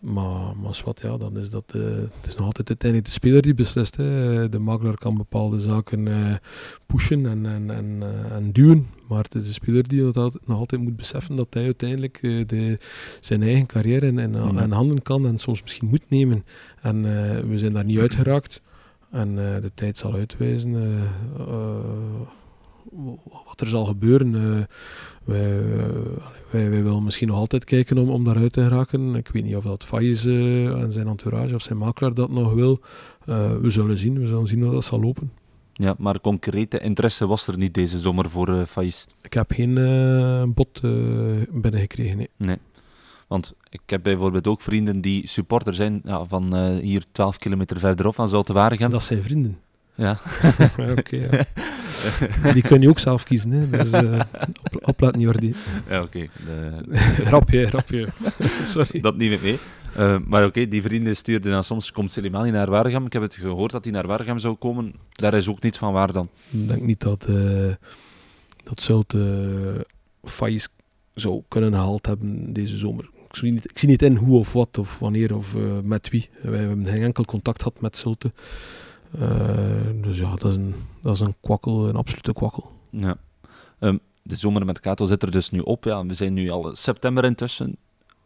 Maar, maar wat, ja, dan is dat, eh, het is nog altijd uiteindelijk de speler die beslist. Hè. De makelaar kan bepaalde zaken eh, pushen en, en, en, eh, en duwen. Maar het is de speler die dat altijd- nog altijd moet beseffen dat hij uiteindelijk de, zijn eigen carrière in, in, in handen kan en soms misschien moet nemen. En we zijn daar niet uitgeraakt. En de tijd zal uitwijzen wat er zal gebeuren. Eh, wij, wij, wij willen misschien nog altijd kijken om, om daaruit te geraken. Ik weet niet of dat Faiz eh, en zijn entourage of zijn makelaar dat nog wil. Eh, we zullen zien. We zullen zien hoe dat zal lopen. Ja, maar concrete interesse was er niet deze zomer voor eh Faiz. Ik heb geen bod binnengekregen. Nee. Nee. Want ik heb bijvoorbeeld ook vrienden die supporter zijn ja, van hier 12 kilometer verderop, van Zulte-Waregem. Dat zijn vrienden. Ja. ja, oké, ja. Die kun je ook zelf kiezen. Hè. Dus eh, op, die... ja, oké. De- grapje, grapje. Sorry. Dat niet met mee. Eh, maar oké, die vrienden stuurden dan soms, komt Selimani naar Waregem. Ik heb het gehoord dat hij naar Waregem zou komen. Daar is ook niets van waar dan. Ik denk niet dat, eh dat Zulte uh, Faiz zou kunnen gehaald hebben deze zomer. Ik zie, niet, ik zie niet in hoe of wat of wanneer of uh, met wie. Wij hebben geen enkel contact gehad met Zulte. Uh, dus ja, dat is, een, dat is een kwakkel, een absolute kwakkel. Ja. Um, de zomermercato zit er dus nu op. Ja. We zijn nu al september intussen.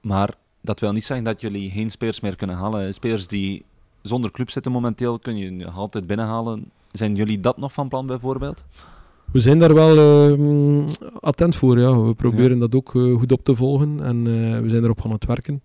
Maar dat wil niet zeggen dat jullie geen spelers meer kunnen halen. Spelers die zonder club zitten momenteel, kun je altijd binnenhalen. Zijn jullie dat nog van plan bijvoorbeeld? We zijn daar wel uh, attent voor. Ja. We proberen ja. dat ook uh, goed op te volgen en uh, we zijn erop aan het werken.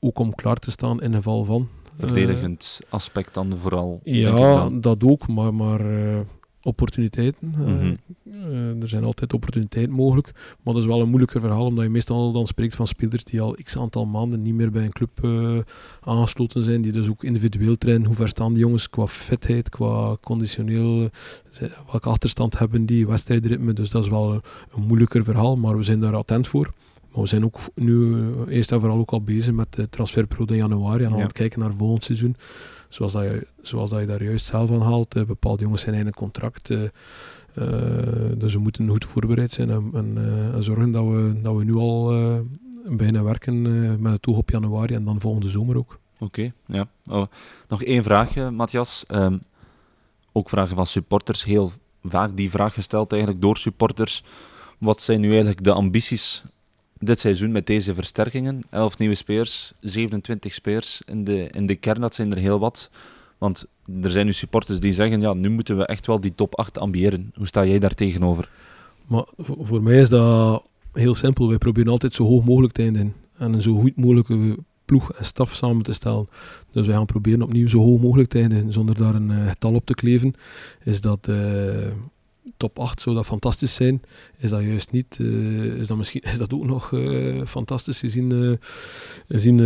Ook om klaar te staan in geval van. Verdedigend aspect dan vooral. Ja, dan. dat ook, maar, maar uh, opportuniteiten. Mm -hmm. uh, er zijn altijd opportuniteiten mogelijk, maar dat is wel een moeilijker verhaal, omdat je meestal dan spreekt van spelers die al x aantal maanden niet meer bij een club uh, aangesloten zijn, die dus ook individueel trainen. Hoe ver staan die jongens qua fitheid, qua conditioneel, welke achterstand hebben die, wedstrijdritme, dus dat is wel een, een moeilijker verhaal, maar we zijn daar attent voor. Maar we zijn ook nu eerst en vooral ook al bezig met de transferperiode in januari en aan ja. het kijken naar volgend seizoen zoals, dat je, zoals dat je daar juist zelf aan haalt. Uh, bepaalde jongens zijn in een contract. Uh, dus we moeten goed voorbereid zijn en, en, en, zorgen dat we, dat we nu al bijna werken met het oog op januari en dan volgende zomer ook. Oké, ja. Oh, nog één vraagje, Matthias. Um, ook vragen van supporters. Heel vaak die vraag gesteld eigenlijk door supporters. Wat zijn nu eigenlijk de ambities dit seizoen met deze versterkingen? 11 nieuwe speers, 27 speers in de, in de kern, dat zijn er heel wat. Want er zijn nu supporters die zeggen, ja, nu moeten we echt wel die top 8 ambiëren. Hoe sta jij daar tegenover? Maar voor mij is dat heel simpel. Wij proberen altijd zo hoog mogelijk te eindigen. En een zo goed mogelijke ploeg en staf samen te stellen. Dus wij gaan proberen opnieuw zo hoog mogelijk te eindigen, zonder daar een uh, getal op te kleven. Is dat uh, top 8 zou dat fantastisch zijn? Is dat juist niet? Uh, is, dat misschien, is dat ook nog fantastisch gezien, gezien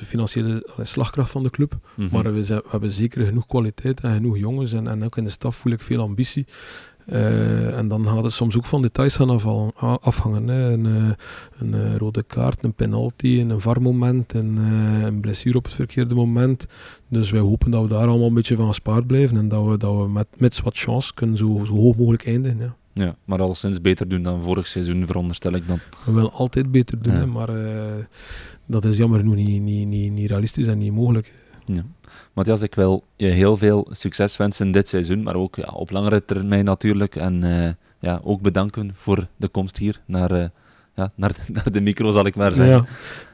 de financiële slagkracht van de club. Mm -hmm. Maar we, zijn, we, hebben zeker genoeg kwaliteit en genoeg jongens. En, en ook in de staf voel ik veel ambitie. Uh, en dan gaat het soms ook van details gaan afhangen. Hè. Een, een uh, rode kaart, een penalty, een varmoment, een, een blessure op het verkeerde moment. Dus wij hopen dat we daar allemaal een beetje van gespaard blijven en dat we, dat we met, met wat chance kunnen zo, zo hoog mogelijk eindigen. Ja. Ja, maar alleszins beter doen dan vorig seizoen, veronderstel ik dan. We willen altijd beter doen, ja. hè, maar dat is jammer genoeg niet, niet, niet, niet realistisch en niet mogelijk. Ja. Matthias, ik wil je heel veel succes wensen dit seizoen, maar ook ja, op langere termijn natuurlijk. En uh, ja, ook bedanken voor de komst hier naar, uh, ja, naar, naar, de micro, zal ik maar zeggen. Ja,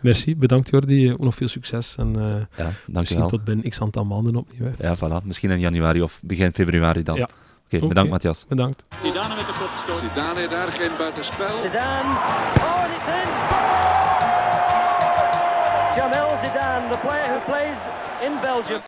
merci, bedankt Jordi. Ook nog veel succes. En uh, ja, misschien tot binnen x aantal maanden opnieuw. Hè. Ja, voilà. Misschien in januari of begin februari dan. Ja. Oké, okay, okay. bedankt Matthias. Bedankt. Zidane met de kopstoot. Zidane daar geen buitenspel. Zidane, oh, het is in! Jamel Zidane, the player who plays in Belgium.